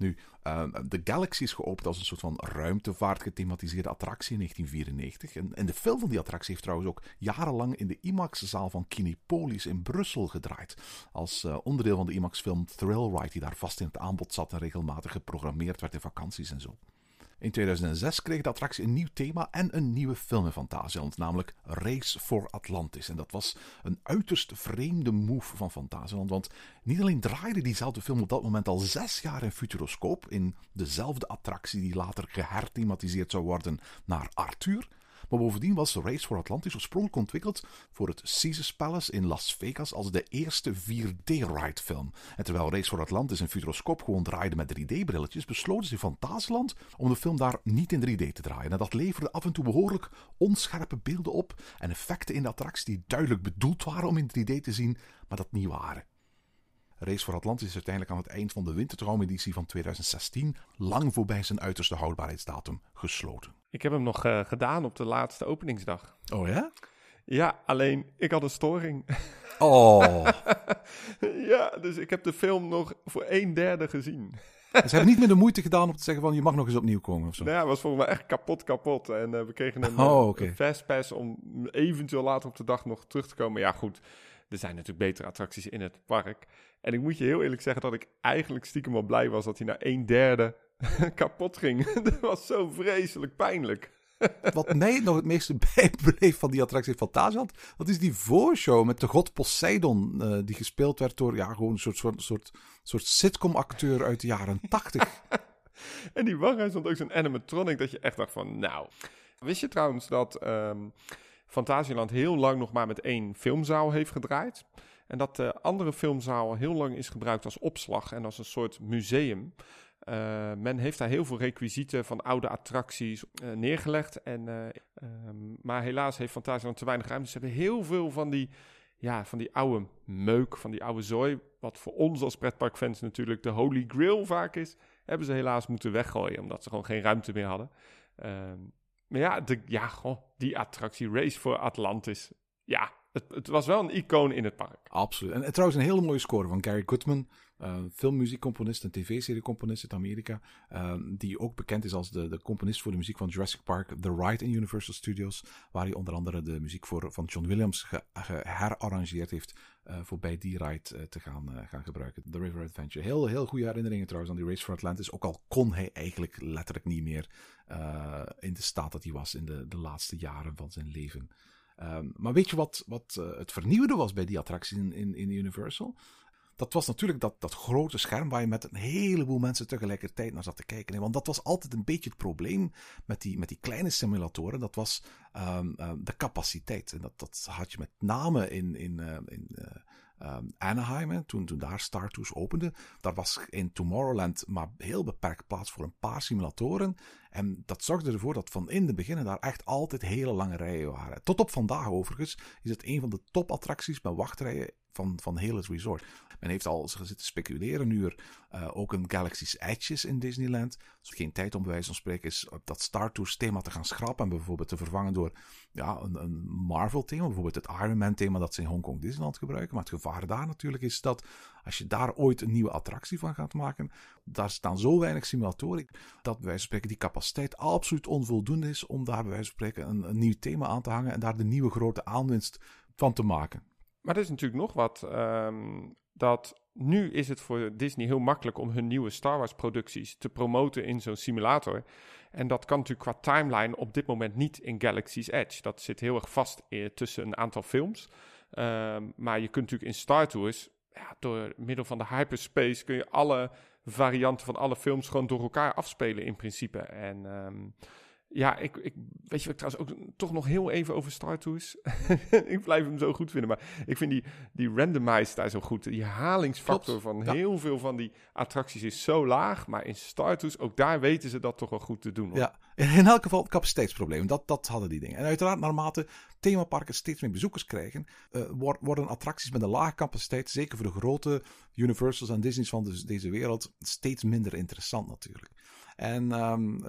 C: Nu, uh, de Galaxy is geopend als een soort van ruimtevaart gethematiseerde attractie in 1994. En, en de film van die attractie heeft trouwens ook jarenlang in de IMAX-zaal van Kinepolis in Brussel gedraaid. Als uh, onderdeel van de IMAX-film Thrill Ride, die daar vast in het aanbod zat en regelmatig geprogrammeerd werd in vakanties en zo. In 2006 kreeg de attractie een nieuw thema en een nieuwe film in Fantasieland, namelijk Race for Atlantis. En dat was een uiterst vreemde move van Fantasieland, want niet alleen draaide diezelfde film op dat moment al zes jaar in Futuroscope, in dezelfde attractie die later geherthematiseerd zou worden naar Arthur, maar bovendien was Race for Atlantis oorspronkelijk ontwikkeld voor het Caesars Palace in Las Vegas als de eerste 4D-ride film. En terwijl Race for Atlantis in Futuroscope gewoon draaide met 3D-brilletjes, besloten ze in Fantasieland om de film daar niet in 3D te draaien. En dat leverde af en toe behoorlijk onscherpe beelden op en effecten in de attractie die duidelijk bedoeld waren om in 3D te zien, maar dat niet waren. Race for Atlantis is uiteindelijk aan het eind van de Wintertraumeditie van 2016, lang voorbij zijn uiterste houdbaarheidsdatum, gesloten.
D: Ik heb hem nog uh, gedaan op de laatste openingsdag.
C: Oh ja?
D: Ja, alleen ik had een storing. (laughs)
C: Oh.
D: ja, dus ik heb de film nog voor een derde gezien.
C: Ze hebben niet meer de moeite gedaan om te zeggen van je mag nog eens opnieuw komen of zo.
D: Nou ja, was volgens mij echt kapot kapot. En uh, we kregen een,
C: oh, okay.
D: een fastpass om eventueel later op de dag nog terug te komen. Ja goed, er zijn natuurlijk betere attracties in het park. En ik moet je heel eerlijk zeggen dat ik eigenlijk stiekem wel blij was dat hij naar een derde (laughs) kapot ging. (laughs) dat was zo vreselijk pijnlijk. (laughs)
C: Wat mij nog het meeste bijbleef van die attractie Fantasieland, dat is die voorshow met de god Poseidon, uh, die gespeeld werd door ja, gewoon een soort, soort, soort, soort sitcom-acteur uit de jaren tachtig.
D: en die wachtrij stond ook zo'n animatronic dat je echt dacht van, nou... Wist je trouwens dat um, Fantasieland heel lang nog maar met één filmzaal heeft gedraaid? En dat de andere filmzaal heel lang is gebruikt als opslag en als een soort museum. Eh, men heeft daar heel veel requisieten van oude attracties eh, neergelegd. En, eh, ehm, maar helaas heeft Fantasieland te weinig ruimte. Ze hebben heel veel van die, ja, van die oude meuk, van die oude zooi. Wat voor ons als pretparkfans natuurlijk de holy grail vaak is. Hebben ze helaas moeten weggooien, omdat ze gewoon geen ruimte meer hadden. Ehm, maar ja, de, ja die attractie Race voor Atlantis. Ja, het, het, was wel een icoon in het park.
C: Absoluut. En, en trouwens een hele mooie score van Gary Goodman. Uh, filmmuziekcomponist en tv-seriecomponist uit Amerika. Uh, die ook bekend is als de, de componist voor de muziek van Jurassic Park The Ride in Universal Studios. Waar hij onder andere de muziek voor, van John Williams geherarrangeerd heeft. Uh, voor bij die ride te gaan, gaan gebruiken. The River Adventure. Heel, heel goede herinneringen trouwens aan die Race for Atlantis. Ook al kon hij eigenlijk letterlijk niet meer in de staat dat hij was in de, de laatste jaren van zijn leven. Um, maar weet je wat, wat het vernieuwende was bij die attractie in, in, in Universal? Dat was natuurlijk dat, dat grote scherm waar je met een heleboel mensen tegelijkertijd naar zat te kijken. Want dat was altijd een beetje het probleem met die, met die kleine simulatoren. Dat was um, um, de capaciteit. En dat, dat had je met name in, in, uh, in uh, um, Anaheim, toen, toen daar Star Tours opende. Daar was in Tomorrowland maar heel beperkt plaats voor een paar simulatoren. En dat zorgde ervoor dat van in de beginnen daar echt altijd hele lange rijen waren. Tot op vandaag overigens is het een van de topattracties met wachtrijen van, van heel het resort. Men heeft al zitten speculeren nu er uh, ook een Galaxy's Edge is in Disneyland. Dus geen tijd om bij wijze van spreken is dat Star Tours thema te gaan schrappen. En bijvoorbeeld te vervangen door ja, een, een Marvel thema. Bijvoorbeeld het Iron Man thema dat ze in Hongkong Disneyland gebruiken. Maar het gevaar daar natuurlijk is dat als je daar ooit een nieuwe attractie van gaat maken. Daar staan zo weinig simulatoren. Dat bij wijze van spreken die capaciteit absoluut onvoldoende is om daar bij wijze van spreken een, nieuw thema aan te hangen. En daar de nieuwe grote aanwinst van te maken.
D: Maar er is natuurlijk nog wat. Um, dat nu is het voor Disney heel makkelijk om hun nieuwe Star Wars producties te promoten in zo'n simulator. En dat kan natuurlijk qua timeline op dit moment niet in Galaxy's Edge. Dat zit heel erg vast tussen een aantal films. Um, maar je kunt natuurlijk in Star Tours, ja, door middel van de hyperspace, kun je alle varianten van alle films gewoon door elkaar afspelen in principe. En um, ja, ik, ik, weet je wat ik trouwens ook toch nog heel even over Star Tours. (laughs) ik blijf hem zo goed vinden, maar ik vind die, die randomized daar zo goed. Die halingsfactor van heel veel van die attracties is zo laag, maar in Star Tours, ook daar weten ze dat toch wel goed te doen. Hoor.
C: Ja, in elk geval capaciteitsprobleem. Dat, dat hadden die dingen. En uiteraard, naarmate themaparken steeds meer bezoekers krijgen, uh, worden attracties met een lage capaciteit, zeker voor de grote Universals en Disney's van deze wereld, steeds minder interessant natuurlijk. En um,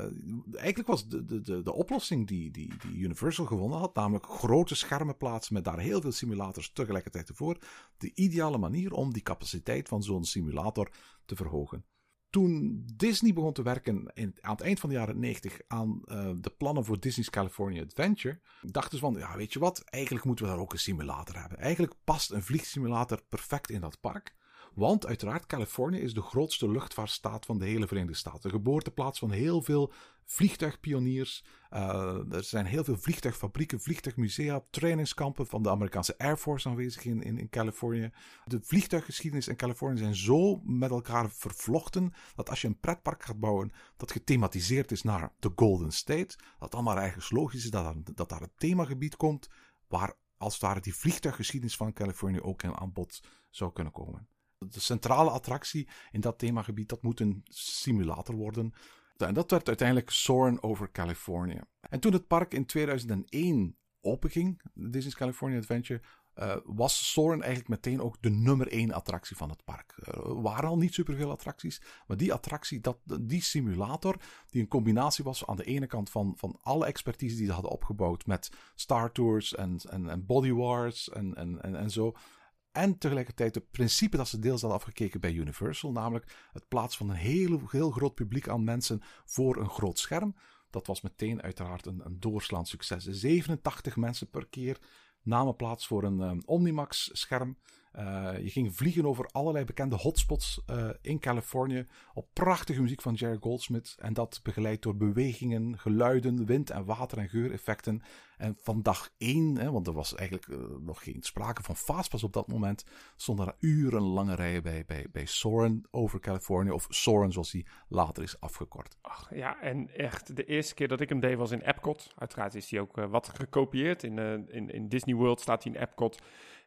C: eigenlijk was de, de, de, oplossing die, die, die Universal gewonnen had, namelijk grote schermen plaatsen met daar heel veel simulators tegelijkertijd ervoor, de ideale manier om die capaciteit van zo'n simulator te verhogen. Toen Disney begon te werken in, aan het eind van de jaren 90 aan uh, de plannen voor Disney's California Adventure, dachten ze van, ja weet je wat, eigenlijk moeten we daar ook een simulator hebben. Eigenlijk past een vliegsimulator perfect in dat park. Want uiteraard, Californië is de grootste luchtvaartstaat van de hele Verenigde Staten. De geboorteplaats van heel veel vliegtuigpioniers. Uh, er zijn heel veel vliegtuigfabrieken, vliegtuigmusea, trainingskampen van de Amerikaanse Air Force aanwezig in, in, in Californië. De vliegtuiggeschiedenis in Californië zijn zo met elkaar vervlochten dat als je een pretpark gaat bouwen dat gethematiseerd is naar de Golden State, dat dan maar eigenlijk logisch is dat, dat daar een themagebied komt waar als het ware die vliegtuiggeschiedenis van Californië ook in aan bod zou kunnen komen de centrale attractie in dat themagebied, dat moet een simulator worden. En dat werd uiteindelijk Soarin' over California. En toen het park in 2001 openging, Disney's California Adventure, uh, was Soarin' eigenlijk meteen ook de nummer één attractie van het park. Er waren al niet superveel attracties, maar die attractie, dat, die simulator, die een combinatie was aan de ene kant van, van alle expertise die ze hadden opgebouwd met Star Tours en, en, en Body Wars en, en, en, en zo, en tegelijkertijd het principe dat ze deels hadden afgekeken bij Universal, namelijk het plaatsen van een heel, heel groot publiek aan mensen voor een groot scherm. Dat was meteen uiteraard een, een doorslaand succes. 87 mensen per keer namen plaats voor een um, Omnimax-scherm. Uh, je ging vliegen over allerlei bekende hotspots uh, in Californië. Op prachtige muziek van Jerry Goldsmith. En dat begeleid door bewegingen, geluiden, wind- en water- en geureffecten. En van dag één, hè, want er was eigenlijk uh, nog geen sprake van fastpass op dat moment. stonden er urenlange rijen bij, bij, bij Soren over Californië. Of Soren zoals hij later is afgekort.
D: Ach, ja, en echt de eerste keer dat ik hem deed was in Epcot. Uiteraard is hij ook wat gekopieerd. In, in, in Disney World staat hij in Epcot.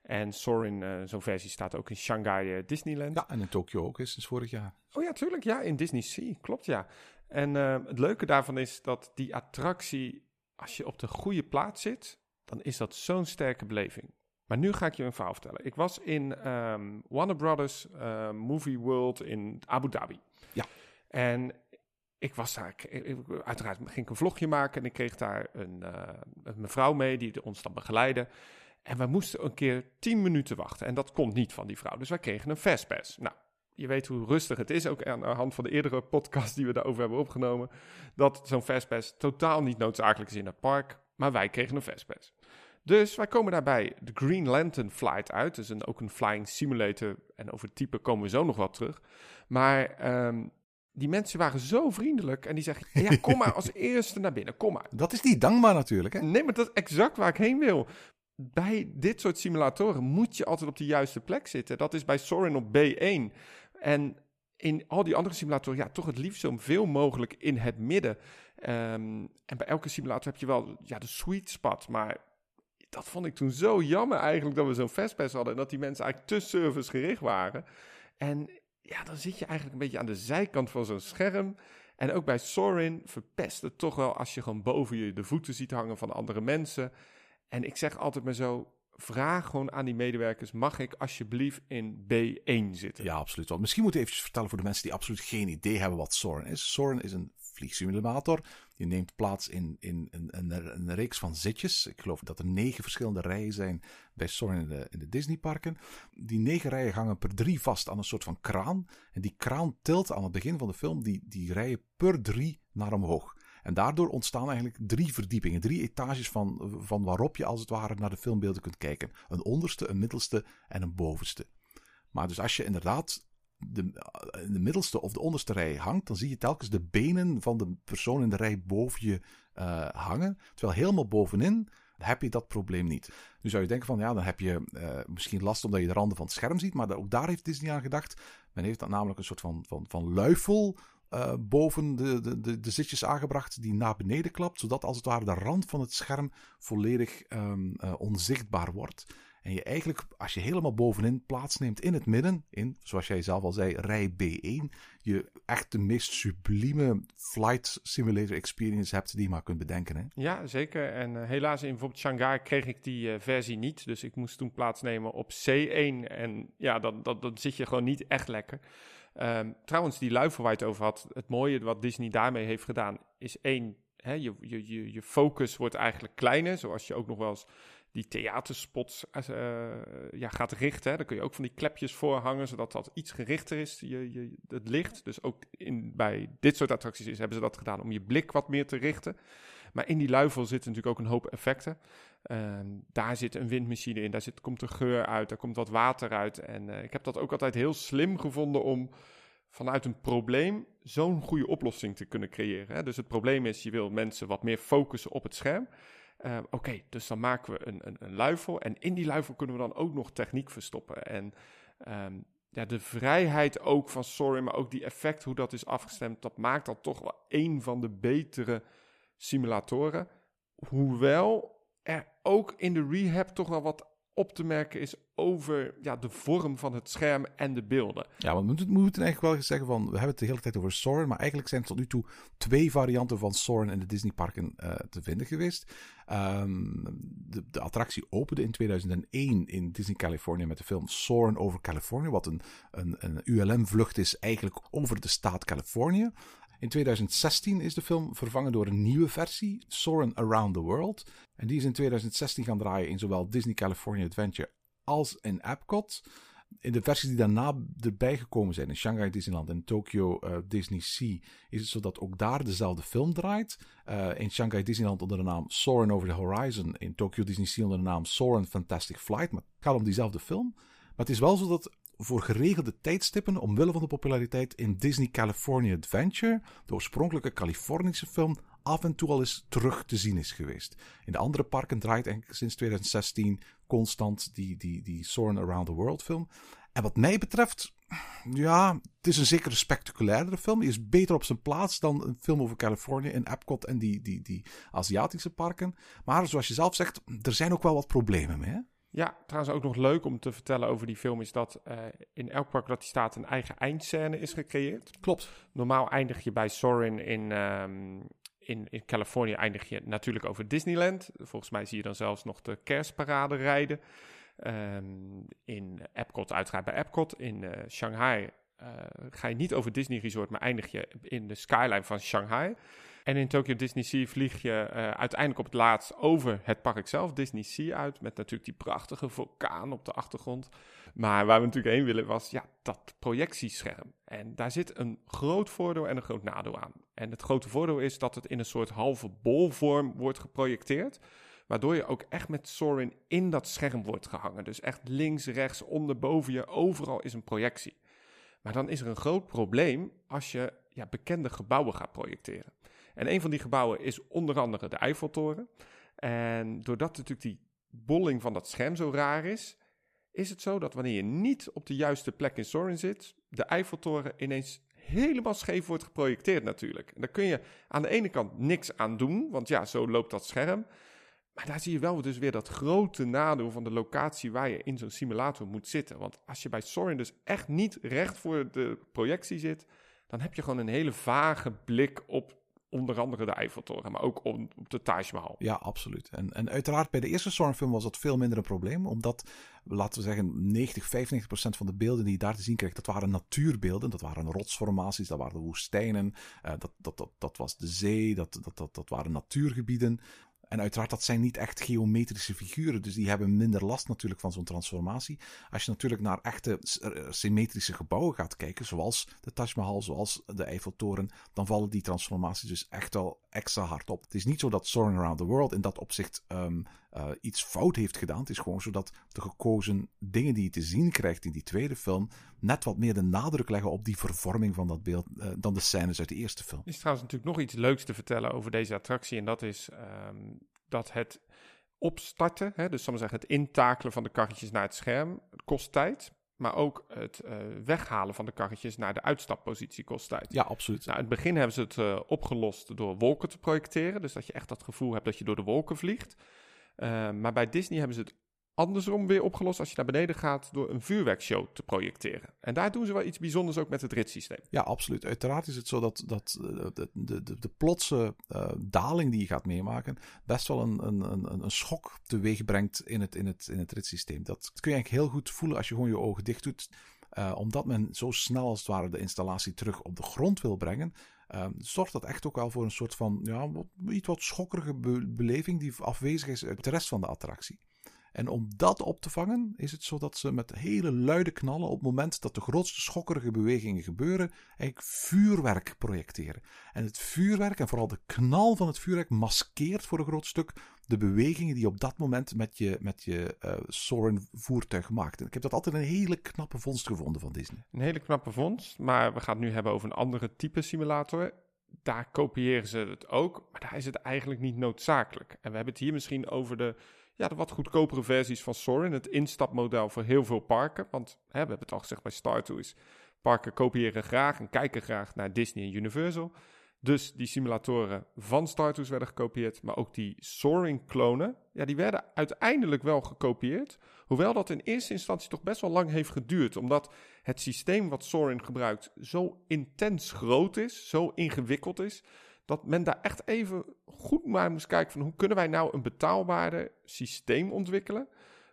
D: En Soarin, eh, zo'n versie staat ook in Shanghai eh, Disneyland.
C: Ja, en in Tokio ook is sinds vorig jaar.
D: Oh ja, tuurlijk. Ja, in Disney Sea. Klopt, ja. En eh, het leuke daarvan is dat die attractie, als je op de goede plaats zit, dan is dat zo'n sterke beleving. Maar nu ga ik je een verhaal vertellen. Ik was in ehm, Warner Brothers eh, Movie World in Abu Dhabi.
C: Ja.
D: En ik was daar, uiteraard ging ik een vlogje maken en ik kreeg daar een, een mevrouw mee die ons dan begeleidde. En wij moesten een keer 10 minuten wachten. En dat komt niet van die vrouw. Dus wij kregen een fastpass. Nou, je weet hoe rustig het is, ook aan de hand van de eerdere podcast die we daarover hebben opgenomen, dat zo'n fastpass totaal niet noodzakelijk is in het park, maar wij kregen een fastpass. Dus wij komen daarbij de Green Lantern Flight uit, dus een, ook een flying simulator, en over het type komen we zo nog wel terug. Maar ehm, die mensen waren zo vriendelijk en die zeggen, ja, kom maar (laughs) als eerste naar binnen, kom maar.
C: Dat is niet dankbaar natuurlijk, hè?
D: Nee, maar dat is exact waar ik heen wil. Bij dit soort simulatoren moet je altijd op de juiste plek zitten. Dat is bij Sorin op B1. En in al die andere simulatoren, ja, toch het liefst zo veel mogelijk in het midden. Ehm, en bij elke simulator heb je wel ja, de sweet spot. Maar dat vond ik toen zo jammer eigenlijk dat we zo'n fastpass hadden. En dat die mensen eigenlijk te servicegericht waren. En ja, dan zit je eigenlijk een beetje aan de zijkant van zo'n scherm. En ook bij Sorin verpest het toch wel als je gewoon boven je de voeten ziet hangen van andere mensen. En ik zeg altijd maar zo, vraag gewoon aan die medewerkers, mag ik alsjeblieft in B1 zitten?
C: Ja, absoluut. Want misschien moeten we even vertellen voor de mensen die absoluut geen idee hebben wat Soren is. Soren is een vliegsimulator. Die neemt plaats in, in, een, reeks van zitjes. Ik geloof dat er negen verschillende rijen zijn bij Soren in de, in de Disneyparken. Die negen rijen hangen per drie vast aan een soort van kraan. En die kraan tilt aan het begin van de film die, die rijen per drie naar omhoog. En daardoor ontstaan eigenlijk drie verdiepingen, drie etages van, van waarop je als het ware naar de filmbeelden kunt kijken. Een onderste, een middelste en een bovenste. Maar dus als je inderdaad de, de middelste of de onderste rij hangt, dan zie je telkens de benen van de persoon in de rij boven je uh, hangen. Terwijl helemaal bovenin heb je dat probleem niet. Nu zou je denken van ja, dan heb je uh, misschien last omdat je de randen van het scherm ziet, maar ook daar heeft Disney aan gedacht. Men heeft dan namelijk een soort van, van, van luifel uh, boven de, de, de, de, zitjes aangebracht die naar beneden klapt, zodat als het ware de rand van het scherm volledig um, uh, onzichtbaar wordt. En je eigenlijk, als je helemaal bovenin plaatsneemt in het midden, in, zoals jij zelf al zei, rij B1, je echt de meest sublieme flight simulator experience hebt die je maar kunt bedenken. Hè?
D: Ja, zeker. En uh, helaas in bijvoorbeeld Shanghai kreeg ik die versie niet. Dus ik moest toen plaatsnemen op C1. En ja, dan, dan, dan zit je gewoon niet echt lekker. Um, trouwens, die luifel waar je het over had, het mooie wat Disney daarmee heeft gedaan, is één, hè, je, je, je, je focus wordt eigenlijk kleiner, zoals je ook nog wel eens die theaterspots uh, ja, gaat richten. Hè. Dan kun je ook van die klepjes voor hangen, zodat dat iets gerichter is, je, je, het licht. Dus ook in, bij dit soort attracties is, hebben ze dat gedaan om je blik wat meer te richten. Maar in die luifel zitten natuurlijk ook een hoop effecten. Uh, daar zit een windmachine in, daar zit, komt er geur uit, daar komt wat water uit. En uh, ik heb dat ook altijd heel slim gevonden om vanuit een probleem zo'n goede oplossing te kunnen creëren. Hè. Dus het probleem is, je wil mensen wat meer focussen op het scherm. Uh, Oké, dus dan maken we een, een, een, luifel. En in die luifel kunnen we dan ook nog techniek verstoppen. En um, ja, de vrijheid ook van Sorry, maar ook die effect, hoe dat is afgestemd, dat maakt dat toch wel een van de betere simulatoren. Hoewel ook in de rehab toch wel wat op te merken is over ja, de vorm van het scherm en de beelden.
C: Ja, moeten, we moeten eigenlijk wel zeggen van, we hebben het de hele tijd over Soren, maar eigenlijk zijn tot nu toe twee varianten van Soren in de Disneyparken uh, te vinden geweest. De, de, attractie opende in 2001 in Disney California met de film Soren over California, wat een, een, een ULM-vlucht is eigenlijk over de staat Californië. In 2016 is de film vervangen door een nieuwe versie, Soarin' Around the World. En die is in 2016 gaan draaien in zowel Disney California Adventure als in Epcot. In de versies die daarna erbij gekomen zijn, in Shanghai Disneyland en Tokyo uh, Disney Sea, is het zo dat ook daar dezelfde film draait. Uh, in Shanghai Disneyland onder de naam Soarin' Over the Horizon, in Tokyo Disney Sea onder de naam Soarin' Fantastic Flight. Maar het gaat om diezelfde film. Maar het is wel zo dat voor geregelde tijdstippen, omwille van de populariteit in Disney California Adventure, de oorspronkelijke Californische film, af en toe al eens terug te zien is geweest. In de andere parken draait eigenlijk sinds 2016 constant die, die, die Soarin' Around the World film. En wat mij betreft, ja, het is een zekere spectaculairdere film. Die is beter op zijn plaats dan een film over Californië in Epcot en die, die, die Aziatische parken. Maar zoals je zelf zegt, er zijn ook wel wat problemen mee. Hè?
D: Ja, trouwens ook nog leuk om te vertellen over die film is dat uh, in elk park dat die staat een eigen eindscène is gecreëerd.
C: Klopt.
D: Normaal eindig je bij Sorin in, um, in, in Californië eindig je natuurlijk over Disneyland. Volgens mij zie je dan zelfs nog de kerstparade rijden. Um, in Epcot uiteraard bij Epcot. In uh, Shanghai uh, ga je niet over Disney Resort, maar eindig je in de skyline van Shanghai. En in Tokyo Disney Sea vlieg je uh, uiteindelijk op het laatst over het park zelf, Disney Sea, uit. Met natuurlijk die prachtige vulkaan op de achtergrond. Maar waar we natuurlijk heen willen was ja, dat projectiescherm. En daar zit een groot voordeel en een groot nadeel aan. En het grote voordeel is dat het in een soort halve bolvorm wordt geprojecteerd. Waardoor je ook echt met Sorin in dat scherm wordt gehangen. Dus echt links, rechts, onder, boven je, overal is een projectie. Maar dan is er een groot probleem als je ja, bekende gebouwen gaat projecteren. En een van die gebouwen is onder andere de Eiffeltoren. En doordat natuurlijk die bolling van dat scherm zo raar is, is het zo dat wanneer je niet op de juiste plek in Sorin zit, de Eiffeltoren ineens helemaal scheef wordt geprojecteerd natuurlijk. En daar kun je aan de ene kant niks aan doen, want ja, zo loopt dat scherm. Maar daar zie je wel dus weer dat grote nadeel van de locatie waar je in zo'n simulator moet zitten. Want als je bij Sorin dus echt niet recht voor de projectie zit, dan heb je gewoon een hele vage blik op onder andere de Eiffeltoren, maar ook op, op de Taj Mahal.
C: Ja, absoluut. En, en uiteraard bij de eerste Sorin-film was dat veel minder een probleem, omdat, laten we zeggen, 90, 95 procent van de beelden die je daar te zien kreeg, dat waren natuurbeelden, dat waren rotsformaties, dat waren woestijnen, uh, dat, dat, dat, dat was de zee, dat, dat, dat, dat waren natuurgebieden. En uiteraard, dat zijn niet echt geometrische figuren, dus die hebben minder last natuurlijk van zo'n transformatie. Als je natuurlijk naar echte eh, symmetrische gebouwen gaat kijken, zoals de Taj Mahal, zoals de Eiffeltoren, dan vallen die transformaties dus echt wel extra hard op. Het is niet zo dat Soaring Around the World in dat opzicht um, uh, iets fout heeft gedaan. Het is gewoon zo dat de gekozen dingen die je te zien krijgt in die tweede film net wat meer de nadruk leggen op die vervorming van dat beeld uh, dan de scènes uit de eerste film.
D: Er is trouwens natuurlijk nog iets leuks te vertellen over deze attractie en dat is um, dat het opstarten, hè, dus zal zeggen het intakelen van de karretjes naar het scherm, kost tijd. Maar ook het uh, weghalen van de karretjes naar de uitstappositie kost tijd.
C: Ja, absoluut.
D: Nou, in het begin hebben ze het uh, opgelost door wolken te projecteren. Dus dat je echt dat gevoel hebt dat je door de wolken vliegt. Uh, maar bij Disney hebben ze het andersom weer opgelost als je naar beneden gaat door een vuurwerkshow te projecteren. En daar doen ze wel iets bijzonders ook met het ritssysteem.
C: Ja, absoluut. Uiteraard is het zo dat, dat de, de, de, de plotse uh, daling die je gaat meemaken best wel een, een, een, een schok teweeg brengt in het, in, het, in het ritssysteem. Dat kun je eigenlijk heel goed voelen als je gewoon je ogen dicht doet. Omdat men zo snel als het ware de installatie terug op de grond wil brengen, uh, zorgt dat echt ook wel voor een soort van ja, iets wat schokkerige be beleving die afwezig is uit de rest van de attractie. En om dat op te vangen, is het zo dat ze met hele luide knallen op het moment dat de grootste schokkerige bewegingen gebeuren, eigenlijk vuurwerk projecteren. En het vuurwerk, en vooral de knal van het vuurwerk, maskeert voor een groot stuk de bewegingen die je op dat moment met je, met je uh, Soren voertuig maakt. En ik heb dat altijd een hele knappe vondst gevonden van Disney.
D: Een hele knappe vondst, maar we gaan het nu hebben over een andere type simulator. Daar kopiëren ze het ook, maar daar is het eigenlijk niet noodzakelijk. En we hebben het hier misschien over de ja, de wat goedkopere versies van Soarin. Het instapmodel voor heel veel parken. Want hè, we hebben het al gezegd bij Star Tours. Parken kopiëren graag en kijken graag naar Disney en Universal. Dus die simulatoren van Star Tours werden gekopieerd. Maar ook die Soaring-klonen, ja, die werden uiteindelijk wel gekopieerd. Hoewel dat in eerste instantie toch best wel lang heeft geduurd. Omdat het systeem wat Soaring gebruikt zo intens groot is, zo ingewikkeld is dat men daar echt even goed naar moest kijken van hoe kunnen wij nou een betaalbaarder systeem ontwikkelen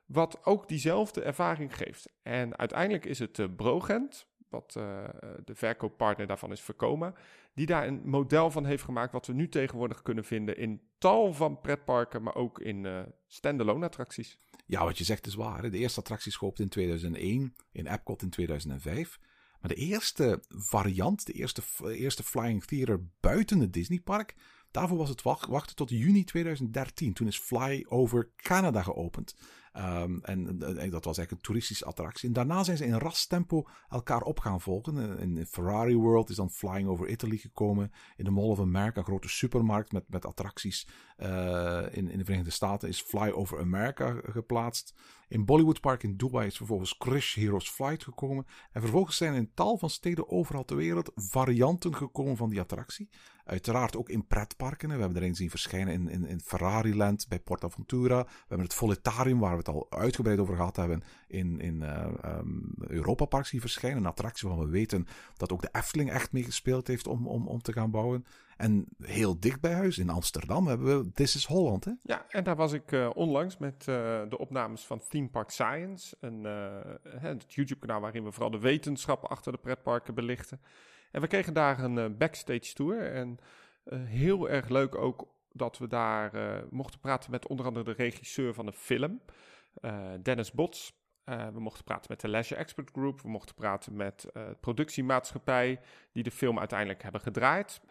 D: wat ook diezelfde ervaring geeft. En uiteindelijk is het uh, Brogent, wat uh, de verkooppartner daarvan is Vercoma, die daar een model van heeft gemaakt wat we nu tegenwoordig kunnen vinden in tal van pretparken, maar ook in uh, standalone attracties.
C: Ja, wat je zegt is waar. De eerste attractie schoopte in 2001, in Epcot in 2005. Maar de eerste variant, de eerste, eerste Flying Theater buiten het Disneypark, daarvoor was het wachten tot juni 2013. Toen is Fly over Canada geopend. Um, en, dat was eigenlijk een toeristische attractie. En daarna zijn ze in ras tempo elkaar op gaan volgen. In Ferrari World is dan Flying over Italy gekomen. In de Mall of America, een grote supermarkt met, met attracties uh, in, in de Verenigde Staten, is Fly over America geplaatst. In Bollywood Park in Dubai is vervolgens Crush Heroes Flight gekomen. En vervolgens zijn in tal van steden overal ter wereld varianten gekomen van die attractie. Uiteraard ook in pretparken. We hebben er een zien verschijnen in, in, in Ferrariland bij PortAventura. We hebben het Voletarium, waar we het al uitgebreid over gehad hebben, in, in uh, um, Europa Park zien verschijnen. Een attractie waarvan we weten dat ook de Efteling echt meegespeeld heeft om, om, om te gaan bouwen. En heel dicht bij huis in Amsterdam hebben we This is Holland. Hè?
D: Ja, en daar was ik uh, onlangs met uh, de opnames van Theme Park Science. Een, het YouTube-kanaal waarin we vooral de wetenschap achter de pretparken belichten. En we kregen daar een backstage tour. En heel erg leuk ook dat we daar mochten praten met onder andere de regisseur van de film, Dennis Bots. we mochten praten met de Leisure Expert Group. We mochten praten met de productiemaatschappij die de film uiteindelijk hebben gedraaid.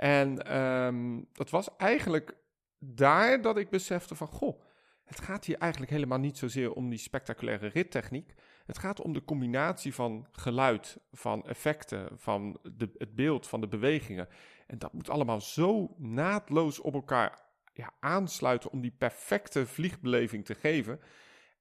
D: En um, dat was eigenlijk daar dat ik besefte van, goh, het gaat hier eigenlijk helemaal niet zozeer om die spectaculaire rittechniek. Het gaat om de combinatie van geluid, van effecten, van de, het beeld, van de bewegingen. En dat moet allemaal zo naadloos op elkaar ja, aansluiten om die perfecte vliegbeleving te geven.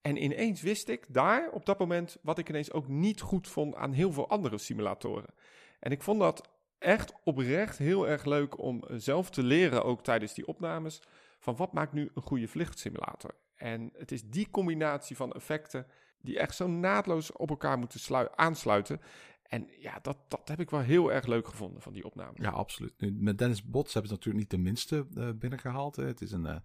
D: En ineens wist ik daar op dat moment wat ik ineens ook niet goed vond aan heel veel andere simulatoren. En ik vond dat echt oprecht heel erg leuk om zelf te leren, ook tijdens die opnames, van wat maakt nu een goede vluchtsimulator. En het is die combinatie van effecten die echt zo naadloos op elkaar moeten aansluiten. En ja, dat, dat heb ik wel heel erg leuk gevonden van die opname.
C: Ja, absoluut. Met Dennis Bots hebben ze natuurlijk niet de minste uh, binnengehaald. Hè. Het is een uh,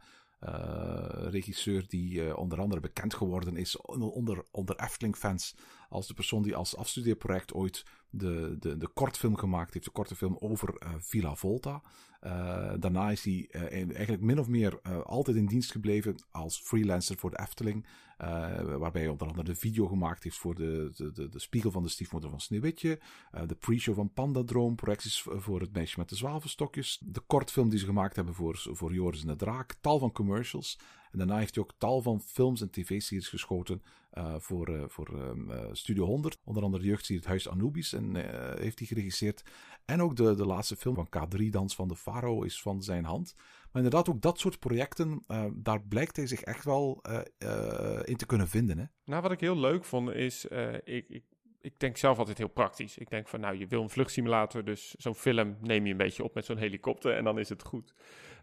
C: regisseur die onder andere bekend geworden is onder, onder Efteling-fans als de persoon die als afstudeerproject ooit de, de, de kortfilm gemaakt heeft. De korte film over Villa Volta. Uh, daarna is hij uh, eigenlijk min of meer altijd in dienst gebleven als freelancer voor de Efteling. waarbij hij onder andere de video gemaakt heeft voor de, de, de, de spiegel van de stiefmoeder van Sneeuwwitje. de pre-show van Pandadroom, projecties voor het meisje met de zwavelstokjes. De kortfilm die ze gemaakt hebben voor, voor Joris en de Draak. Tal van commercials. En daarna heeft hij ook tal van films en tv-series geschoten uh, voor, uh, voor uh, Studio 100. Onder andere de jeugdserie Het Huis Anubis en, heeft hij geregisseerd. En ook de, de laatste film van K3, Dans van de Faro, is van zijn hand. Maar inderdaad, ook dat soort projecten, daar blijkt hij zich echt wel in te kunnen vinden. Hè?
D: Nou, wat ik heel leuk vond is, ik, ik ik denk zelf altijd heel praktisch. Ik denk van, nou, je wil een vluchtsimulator, dus zo'n film neem je een beetje op met zo'n helikopter en dan is het goed.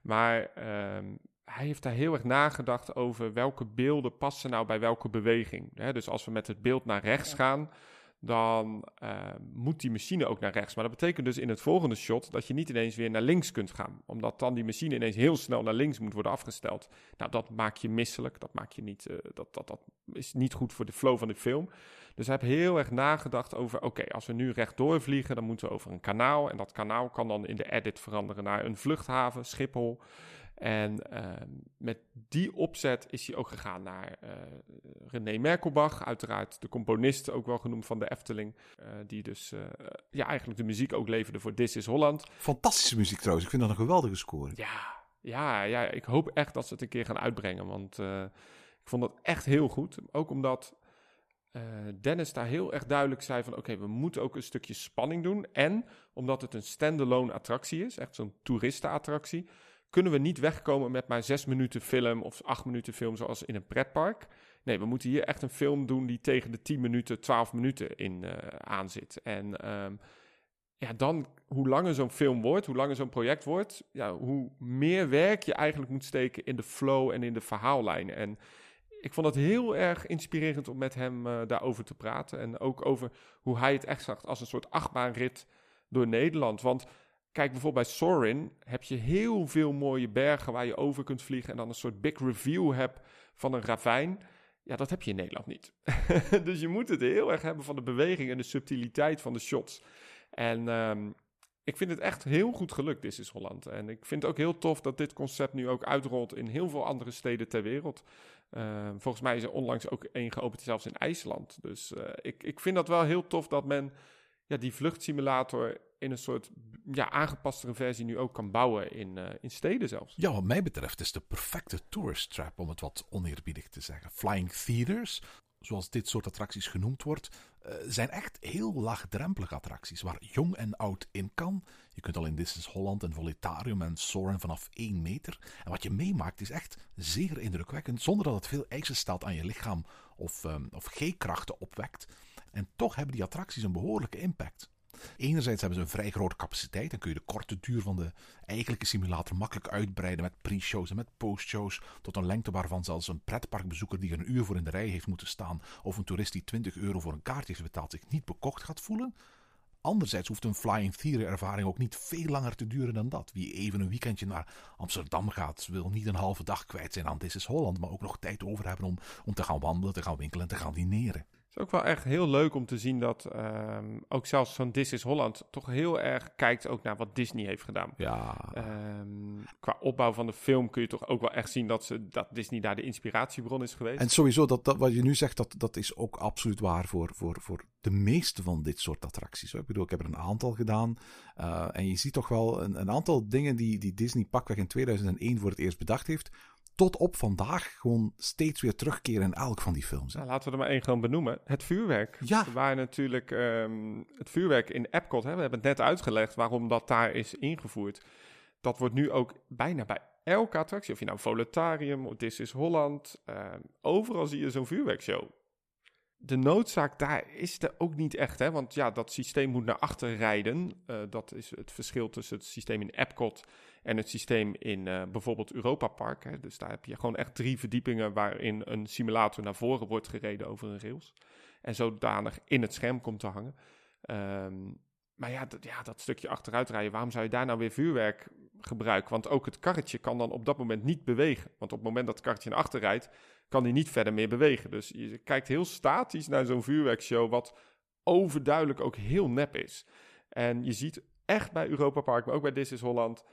D: Maar uh, hij heeft daar heel erg nagedacht over welke beelden passen nou bij welke beweging. Hè? Dus als we met het beeld naar rechts gaan, dan uh, moet die machine ook naar rechts. Maar dat betekent dus in het volgende shot dat je niet ineens weer naar links kunt gaan. Omdat dan die machine ineens heel snel naar links moet worden afgesteld. Nou, dat maakt je misselijk. Dat, maakt je niet, uh, dat, dat, dat is niet goed voor de flow van de film. Dus hij heeft heel erg nagedacht over: oké, als we nu rechtdoor vliegen, dan moeten we over een kanaal. En dat kanaal kan dan in de edit veranderen naar een vluchthaven, Schiphol. En uh, met die opzet is hij ook gegaan naar uh, René Merkelbach, uiteraard de componist, ook wel genoemd van de Efteling, uh, die dus ja, eigenlijk de muziek ook leverde voor This is Holland.
C: Fantastische muziek trouwens, ik vind dat een geweldige score.
D: Ja, ja, ja, ik hoop echt dat ze het een keer gaan uitbrengen, want ik vond dat echt heel goed. Ook omdat Dennis daar heel erg duidelijk zei van oké, we moeten ook een stukje spanning doen. En omdat het een standalone attractie is, echt zo'n toeristenattractie kunnen we niet wegkomen met maar zes minuten film of acht minuten film zoals in een pretpark. Nee, we moeten hier echt een film doen die tegen de 10 minuten, 12 minuten in uh, aanzit. En um, ja, dan hoe langer zo'n film wordt, hoe langer zo'n project wordt, ja, hoe meer werk je eigenlijk moet steken in de flow en in de verhaallijnen. En ik vond het heel erg inspirerend om met hem uh, daarover te praten. En ook over hoe hij het echt zag als een soort achtbaanrit door Nederland. Want Kijk, bijvoorbeeld bij Sorin heb je heel veel mooie bergen waar je over kunt vliegen en dan een soort big review hebt van een ravijn. Ja, dat heb je in Nederland niet. (laughs) dus je moet het heel erg hebben van de beweging en de subtiliteit van de shots. En um, ik vind het echt heel goed gelukt, This is Holland. En ik vind het ook heel tof dat dit concept nu ook uitrolt in heel veel andere steden ter wereld. Uh, volgens mij is er onlangs ook één geopend, zelfs in IJsland. Dus uh, ik, ik vind dat wel heel tof dat men ja, die vluchtsimulator in een soort ja, aangepastere versie nu ook kan bouwen in, uh, in steden zelfs.
C: Ja, wat mij betreft is de perfecte tourist trap, om het wat oneerbiedig te zeggen. Flying Theaters, zoals dit soort attracties genoemd wordt, uh, zijn echt heel laagdrempelige attracties waar jong en oud in kan. Je kunt al in Disney's Holland en Volitarium en Soren vanaf 1 meter. En wat je meemaakt is echt zeer indrukwekkend, zonder dat het veel eisen stelt aan je lichaam of, um, of G-krachten opwekt. En toch hebben die attracties een behoorlijke impact. Enerzijds hebben ze een vrij grote capaciteit. Dan kun je de korte duur van de eigenlijke simulator makkelijk uitbreiden met pre-shows en met post-shows. Tot een lengte waarvan zelfs een pretparkbezoeker die een uur voor in de rij heeft moeten staan. of een toerist die 20 euro voor een kaartje heeft betaald zich niet bekocht gaat voelen. Anderzijds hoeft een Flying Theater ervaring ook niet veel langer te duren dan dat. Wie even een weekendje naar Amsterdam gaat, wil niet een halve dag kwijt zijn aan This is Holland, maar ook nog tijd over hebben om, om te gaan wandelen, te gaan winkelen en te gaan dineren.
D: Het is ook wel echt heel leuk om te zien dat um, ook zelfs zo'n This is Holland toch heel erg kijkt ook naar wat Disney heeft gedaan.
C: Ja.
D: Um, qua opbouw van de film kun je toch ook wel echt zien dat, ze, dat Disney daar de inspiratiebron is geweest.
C: En sowieso, dat, dat, wat je nu zegt, dat, dat is ook absoluut waar voor, voor, voor de meeste van dit soort attracties. Ik bedoel, ik heb er een aantal gedaan. Uh, en je ziet toch wel een, een aantal dingen die, die Disney pakweg in 2001 voor het eerst bedacht heeft tot op vandaag gewoon steeds weer terugkeren in elk van die films.
D: Nou, laten we er maar één gewoon benoemen. Het vuurwerk.
C: Ja.
D: Waar natuurlijk um, het vuurwerk in Epcot, hè, we hebben het net uitgelegd waarom dat daar is ingevoerd. Dat wordt nu ook bijna bij elke attractie, of je nou Voletarium of This is Holland, uh, overal zie je zo'n vuurwerkshow. De noodzaak daar is er ook niet echt, hè? want ja, dat systeem moet naar achter rijden. Uh, dat is het verschil tussen het systeem in Epcot en het systeem in uh, bijvoorbeeld Europa Park. Hè. Dus daar heb je gewoon echt drie verdiepingen waarin een simulator naar voren wordt gereden over een rails. En zodanig in het scherm komt te hangen. Um, maar ja, ja, dat stukje achteruitrijden, waarom zou je daar nou weer vuurwerk gebruiken? Want ook het karretje kan dan op dat moment niet bewegen. Want op het moment dat het karretje naar achter rijdt, kan hij niet verder meer bewegen. Dus je kijkt heel statisch naar zo'n vuurwerkshow, wat overduidelijk ook heel nep is. En je ziet echt bij Europa Park, maar ook bij This is Holland,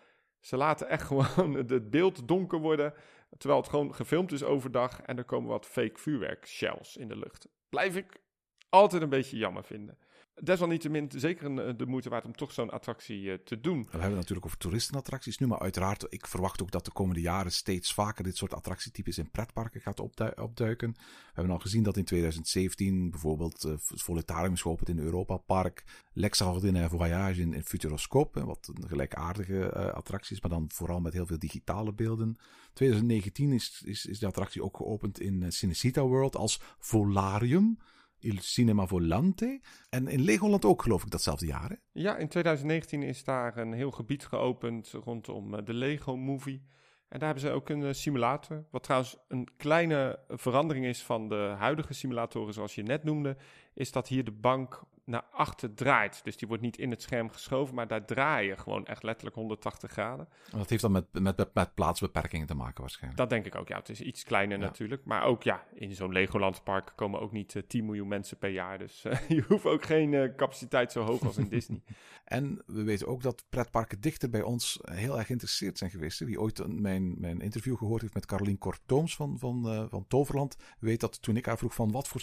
D: ze laten echt (laughs) gewoon het beeld donker worden, terwijl het gewoon gefilmd is overdag en er komen wat fake vuurwerkshells in de lucht. Blijf ik altijd een beetje jammer vinden desalniettemin zeker eh, de moeite waard om toch zo'n attractie uh, te doen.
C: We hebben natuurlijk over toeristenattracties nu, maar uiteraard, ik verwacht ook dat de komende jaren steeds vaker dit soort attractietypes in pretparken gaat opduiken. We hebben al gezien dat in 2017 bijvoorbeeld uh, Volitarium is geopend in Europa Park, L'Extraordinaire Voyage in, in Futuroscope, wat een gelijkaardige attractie is, maar dan vooral met heel veel digitale beelden. 2019 is, is, is de attractie ook geopend in Cinecita World als Volarium. Il Cinema Volante. En in Legoland ook, geloof ik, datzelfde jaar. Hè?
D: Ja, in 2019 is daar een heel gebied geopend rondom eh, de Lego Movie. En daar hebben ze ook een eh, simulator. Wat trouwens een kleine verandering is van de huidige simulatoren, zoals je net noemde. Is dat hier de bank naar achter draait. Dus die wordt niet in het scherm geschoven, maar daar draai je gewoon echt letterlijk 180 graden.
C: Dat heeft dan met, met, met plaatsbeperkingen te maken waarschijnlijk.
D: Dat denk ik ook, ja. Het is iets kleiner natuurlijk. Maar ook ja, in zo'n Legoland park komen ook niet uh, eh, 10 miljoen mensen per jaar. Dus uh, (laughs) je hoeft ook geen uh, capaciteit zo hoog als in (laughs) Disney.
C: En we weten ook dat pretparken dichter bij ons heel erg geïnteresseerd zijn geweest. Wie ooit mijn, mijn interview gehoord heeft met Carolien Kortooms van, van, van Toverland, weet dat toen ik haar vroeg van wat voor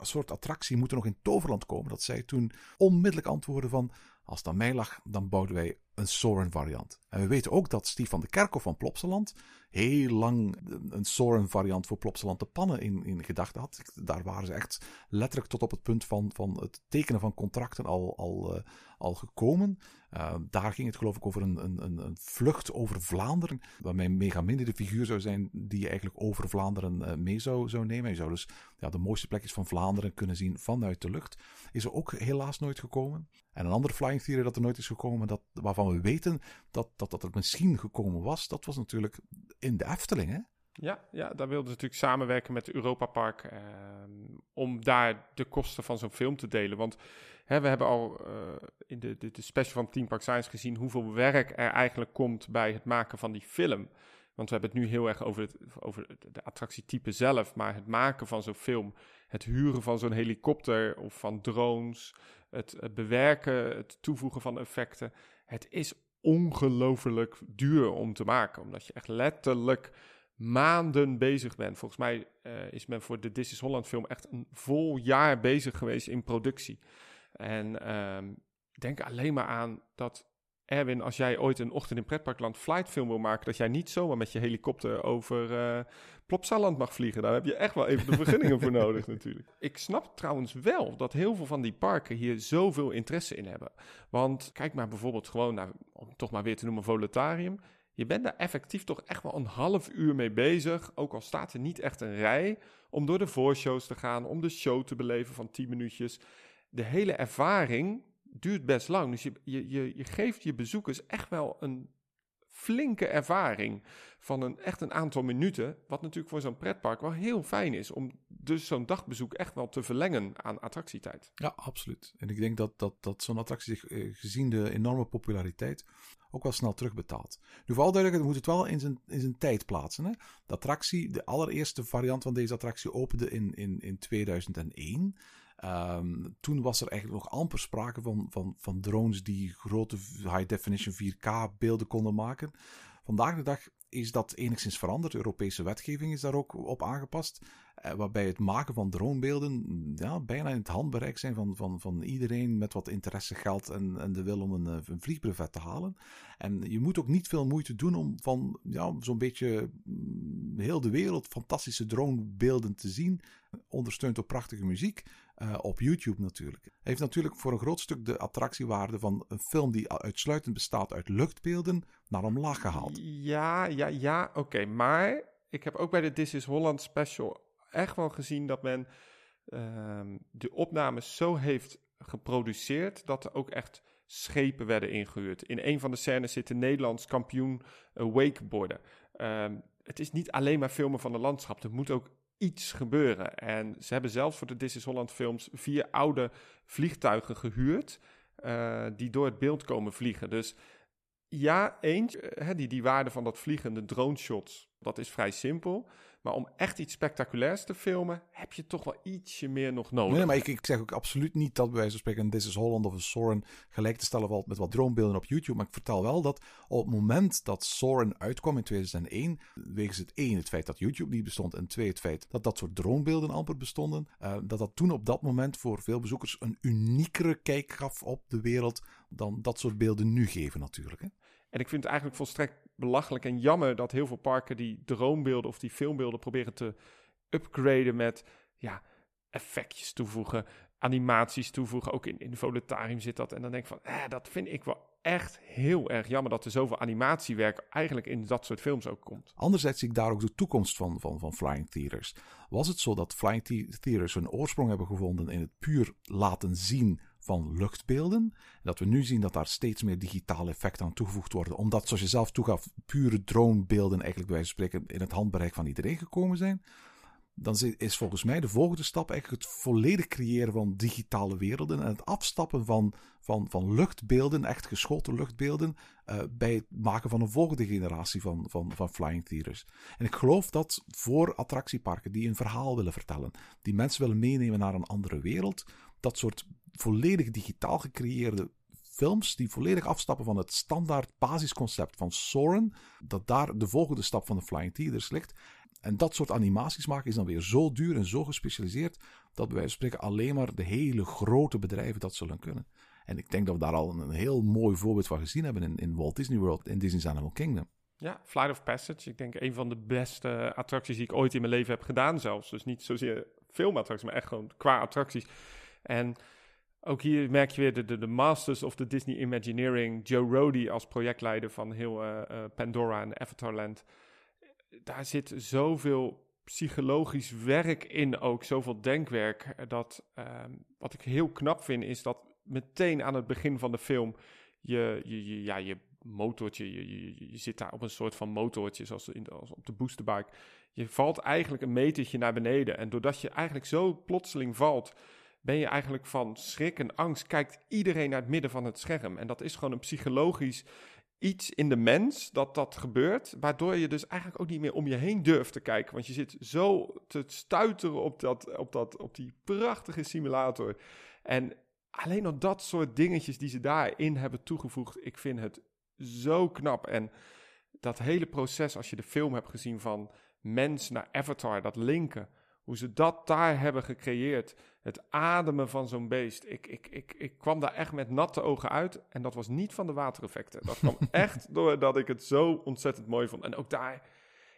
C: soort attractie moet er nog in Toverland komen, dat zij toen onmiddellijk antwoorden van als het aan mij lag, dan bouwden wij een Soren variant. En we weten ook dat Steve van de Kerkhof van Plopsaland heel lang een Soren variant voor Plopsaland de pannen in, in gedachten had. Daar waren ze echt letterlijk tot op het punt van, van het tekenen van contracten al, al, uh, al gekomen. Uh, daar ging het geloof ik over een, een, een vlucht over Vlaanderen, waarmee Megaminde de figuur zou zijn die je eigenlijk over Vlaanderen uh, mee zou, zou nemen. Je zou dus ja, de mooiste plekjes van Vlaanderen kunnen zien vanuit de lucht. Is er ook helaas nooit gekomen. En een andere flying theory dat er nooit is gekomen, dat, waarvan we weten dat, dat dat er misschien gekomen was, dat was natuurlijk in de Efteling, hè?
D: Ja, ja, daar wilden ze natuurlijk samenwerken met Europa Park eh, om daar de kosten van zo'n film te delen. Want hè, we hebben al uh, in de, de, de, special van Team Park Science gezien hoeveel werk er eigenlijk komt bij het maken van die film. Want we hebben het nu heel erg over, het, over de attractietype zelf, maar het maken van zo'n film, het huren van zo'n helikopter of van drones, het, het bewerken, het toevoegen van effecten. Het is ongelooflijk duur om te maken, omdat je echt letterlijk maanden bezig bent. Volgens mij uh, is men voor de This is Holland film echt een vol jaar bezig geweest in productie. En um, denk alleen maar aan dat Erwin, als jij ooit een ochtend in pretparkland flightfilm wil maken, dat jij niet zomaar met je helikopter over uh, Plopsaland mag vliegen. Daar heb je echt wel even de vergunningen voor nodig (laughs) natuurlijk. Ik snap trouwens wel dat heel veel van die parken hier zoveel interesse in hebben. Want kijk maar bijvoorbeeld gewoon naar, om toch maar weer te noemen, Voletarium. Je bent daar effectief toch echt wel een half uur mee bezig, ook al staat er niet echt een rij, om door de voorshows te gaan, om de show te beleven van 10 minuutjes. De hele ervaring duurt best lang. Dus je, je, je, je geeft je bezoekers echt wel een flinke ervaring van een, echt een aantal minuten. Wat natuurlijk voor zo'n pretpark wel heel fijn is. Om dus zo'n dagbezoek echt wel te verlengen aan attractietijd.
C: Ja, absoluut. En ik denk dat, dat, dat zo'n attractie zich, eh, gezien de enorme populariteit, ook wel snel terugbetaalt. Nu vooral duidelijk, moet het wel in zijn, in zijn tijd plaatsen. Hè? De attractie, de allereerste variant van deze attractie opende in, in, in 2001. Um, toen was er eigenlijk nog amper sprake van, van, van drones die grote high-definition 4K beelden konden maken. Vandaag de dag is dat enigszins veranderd. Europese wetgeving is daar ook op aangepast. Eh, waarbij het maken van dronebeelden ja, bijna in het handbereik zijn van, van, van iedereen met wat interesse, geld en, en de wil om een, eh, een vliegbrevet te halen. En je moet ook niet veel moeite doen om van ja, zo'n beetje mm, heel de wereld fantastische dronebeelden te zien. Ondersteund door prachtige muziek. Uh, op YouTube natuurlijk. Heeft natuurlijk voor een groot stuk de attractiewaarde van een film die uitsluitend bestaat uit luchtbeelden naar omlaag gehaald.
D: Ja, ja, ja, oké. Maar ik heb ook bij de This is Holland special echt wel gezien dat men uh, de opnames zo heeft geproduceerd dat er ook echt schepen werden ingehuurd. In een van de scènes zit de Nederlands kampioen uh, wakeboarden. Uh, het is niet alleen maar filmen van de landschap. Er moet ook iets gebeuren. En ze hebben zelfs voor de This is Holland films vier oude vliegtuigen gehuurd... Uh, die door het beeld komen vliegen. Dus ja, eentje, hè, die, die waarde van dat vliegende drone shots, dat is vrij simpel. Maar om echt iets spectaculairs te filmen, heb je toch wel ietsje meer nog nodig.
C: Nee, maar ik, ik zeg ook absoluut niet dat bij wijze van spreken een This is Holland of een Soren gelijk te stellen valt met wat dronebeelden op YouTube. Maar ik vertel wel dat op het moment dat Soren uitkwam in 2001, wegens het één, het feit dat YouTube niet bestond, en twee, het feit dat dat soort dronebeelden amper bestonden, uh, dat dat toen op dat moment voor veel bezoekers een uniekere kijk gaf op de wereld dan dat soort beelden nu geven natuurlijk. Hè?
D: En ik vind het eigenlijk volstrekt belachelijk en jammer dat heel veel parken die droombeelden of die filmbeelden proberen te upgraden met ja, effectjes toevoegen, animaties toevoegen. Ook in, in Voletarium zit dat. En dan denk ik van, eh, dat vind ik wel echt heel erg jammer dat er zoveel animatiewerk eigenlijk in dat soort films ook komt.
C: Anderzijds zie ik daar ook de toekomst van, van, van Flying Theaters. Was het zo dat Flying Theaters hun oorsprong hebben gevonden in het puur laten zien van luchtbeelden. En dat we nu zien dat daar steeds meer digitale effecten aan toegevoegd worden. Omdat, zoals je zelf toegaf, pure dronebeelden eigenlijk bij wijze spreken in het handbereik van iedereen gekomen zijn. Dan is volgens mij de volgende stap eigenlijk het volledig creëren van digitale werelden. En het afstappen van, van, van luchtbeelden, echt geschoten luchtbeelden. Uh, bij het maken van een volgende generatie van, van, van flying theaters. En ik geloof dat voor attractieparken die een verhaal willen vertellen, die mensen willen meenemen naar een andere wereld, dat soort volledig digitaal gecreëerde films die volledig afstappen van het standaard basisconcept van Soren, dat daar de volgende stap van de Flying Theaters ligt. En dat soort animaties maken is dan weer zo duur en zo gespecialiseerd dat wij spreken alleen maar de hele grote bedrijven dat zullen kunnen. En ik denk dat we daar al een, heel mooi voorbeeld van gezien hebben in, in Walt Disney World, in Disney's Animal Kingdom.
D: Ja, Flight of Passage. Ik denk een van de beste attracties die ik ooit in mijn leven heb gedaan zelfs. Dus niet zozeer filmattracties, maar echt gewoon qua attracties. En ook hier merk je weer de, de, masters of the Disney Imagineering. Joe Rody als projectleider van heel uh, uh, Pandora en Avatarland. Daar zit zoveel psychologisch werk in ook, zoveel denkwerk. Dat ehm, wat ik heel knap vind is dat meteen aan het begin van de film je, je, ja, je motortje, je, je, je, zit daar op een soort van motortje zoals, in als op de boosterbike. Je valt eigenlijk een metertje naar beneden en doordat je eigenlijk zo plotseling valt ben je eigenlijk van schrik en angst, kijkt iedereen naar het midden van het scherm. En dat is gewoon een psychologisch iets in de mens dat dat gebeurt, waardoor je dus eigenlijk ook niet meer om je heen durft te kijken. Want je zit zo te stuiteren op, dat, op, dat, op die prachtige simulator. En alleen nog dat soort dingetjes die ze daarin hebben toegevoegd, ik vind het zo knap. En dat hele proces, als je de film hebt gezien van mens naar avatar, dat linken, hoe ze dat daar hebben gecreëerd het ademen van zo'n beest. Ik, ik, ik, ik kwam daar echt met natte ogen uit. En dat was niet van de watereffecten. Dat kwam (laughs) echt doordat ik het zo ontzettend mooi vond. En ook daar,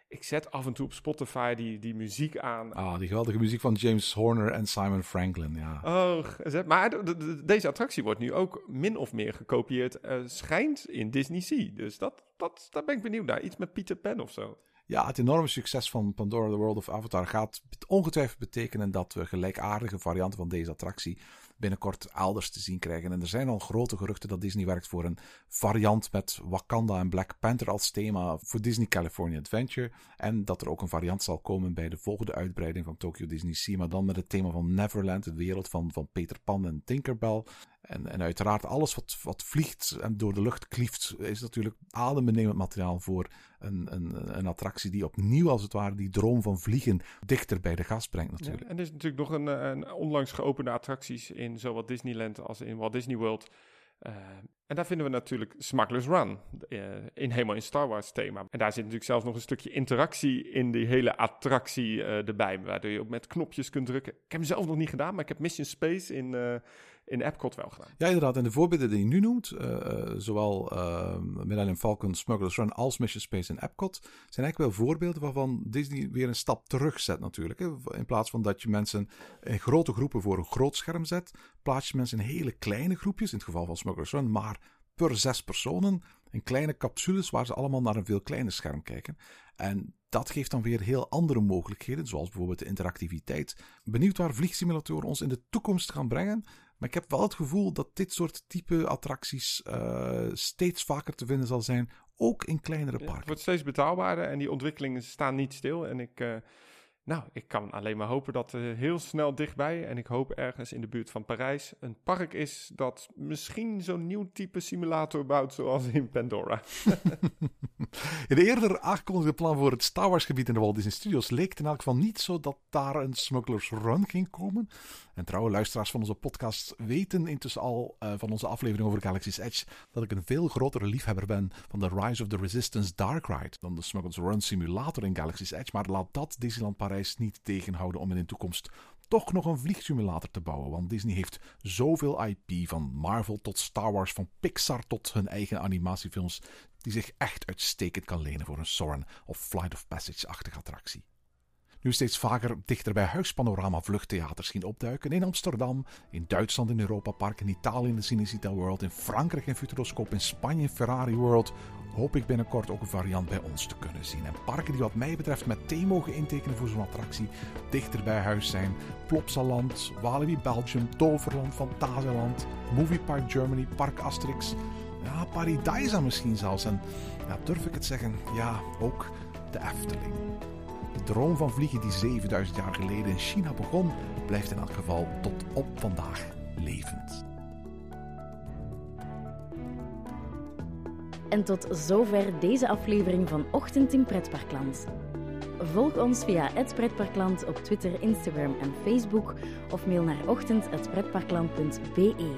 D: ik zet af en toe op Spotify die, die muziek aan.
C: Ah, die geweldige muziek van James Horner en Simon Franklin, ja.
D: Oh, maar de- de- de- deze attractie wordt nu ook min of meer gekopieerd, eh, schijnt in Disney Sea. Dus dat, dat, daar ben ik benieuwd naar. Iets met Peter Pan of zo.
C: Ja, het enorme succes van Pandora The World of Avatar gaat ongetwijfeld betekenen dat we gelijkaardige varianten van deze attractie binnenkort elders te zien krijgen. En er zijn al grote geruchten dat Disney werkt voor een variant met Wakanda en Black Panther als thema voor Disney California Adventure. En dat er ook een variant zal komen bij de volgende uitbreiding van Tokyo Disney Sea, maar dan met het thema van Neverland, de wereld van, van Peter Pan en Tinkerbell. En, en uiteraard alles wat, wat vliegt en door de lucht klieft, is natuurlijk adembenemend materiaal voor een, een, een attractie die opnieuw als het ware die droom van vliegen dichter bij de gast brengt natuurlijk.
D: en er is natuurlijk nog een, eh, een onlangs geopende attracties in zowel Disneyland als in Walt Disney World. Eh, en daar vinden we natuurlijk Smuggler's Run, eh, in helemaal in Star Wars thema. En daar zit natuurlijk zelfs nog een stukje interactie in die hele attractie erbij, waardoor je ook met knopjes kunt drukken. Ik heb hem zelf nog niet gedaan, maar ik heb Mission Space in, in Epcot wel gedaan.
C: Ja, inderdaad. En de voorbeelden die je nu noemt, eh, eh, zowel eh, Millennium Falcon, Smuggler's Run als Mission Space en Epcot, zijn eigenlijk wel voorbeelden waarvan Disney weer een stap terug zet natuurlijk. Hè. In plaats van dat je mensen in grote groepen voor een groot scherm zet, plaats je mensen in hele kleine groepjes, in het geval van Smuggler's Run, maar per zes personen, in kleine capsules waar ze allemaal naar een veel kleiner scherm kijken. En dat geeft dan weer heel andere mogelijkheden, zoals bijvoorbeeld de interactiviteit. Benieuwd waar vliegsimulatoren ons in de toekomst gaan brengen. Maar ik heb wel het gevoel dat dit soort type attracties eh, steeds vaker te vinden zal zijn. Ook in kleinere
D: Ja, het
C: parken.
D: wordt steeds betaalbaarder en die ontwikkelingen staan niet stil. En ik, eh, nou, ik kan alleen maar hopen dat er heel snel dichtbij, en ik hoop ergens in de buurt van Parijs, een park is dat misschien zo'n nieuw type simulator bouwt zoals in Pandora. (laughs)
C: In de eerder aangekondigde plan voor het Star Wars gebied in de Walt Disney Studios leek het in elk geval niet zo dat daar een Smuggler's Run ging komen. En trouwe luisteraars van onze podcast weten intussen al eh, van onze aflevering over Galaxy's Edge dat ik een veel grotere liefhebber ben van de Rise of the Resistance Dark Ride dan de Smuggler's Run simulator in Galaxy's Edge. Maar laat dat Disneyland Parijs niet tegenhouden om in de toekomst toch nog een vliegsimulator te bouwen. Want Disney heeft zoveel IP, van Marvel tot Star Wars, van Pixar tot hun eigen animatiefilms, die zich echt uitstekend kan lenen voor een Soarin' of Flight of Passage-achtige attractie. Nu steeds vaker dichter bij huis panorama vluchttheaters zien opduiken in Amsterdam, in Duitsland in Europa Park, in Italië in de Cinecittà World, in Frankrijk in Futuroscope, in Spanje in Ferrari World, hoop ik binnenkort ook een variant bij ons te kunnen zien. En parken die wat mij betreft meteen mogen intekenen voor zo'n attractie dichter bij huis zijn. Plopsaland, Walibi Belgium, Toverland, Fantasialand, Movie Park Germany, Park Asterix. Ja, Paradisa misschien zelfs. En ja, durf ik het zeggen, ja, ook de Efteling. De droom van vliegen die 7000 jaar geleden in China begon, blijft in elk geval tot op vandaag levend.
E: En tot zover deze aflevering van Ochtend in Pretparkland. Volg ons via het Pretparkland op Twitter, Instagram en Facebook of mail naar ochtend.pretparkland.be.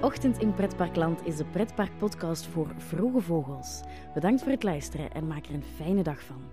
E: Ochtend in Pretparkland is de pretparkpodcast voor vroege vogels. Bedankt voor het luisteren en maak er een fijne dag van.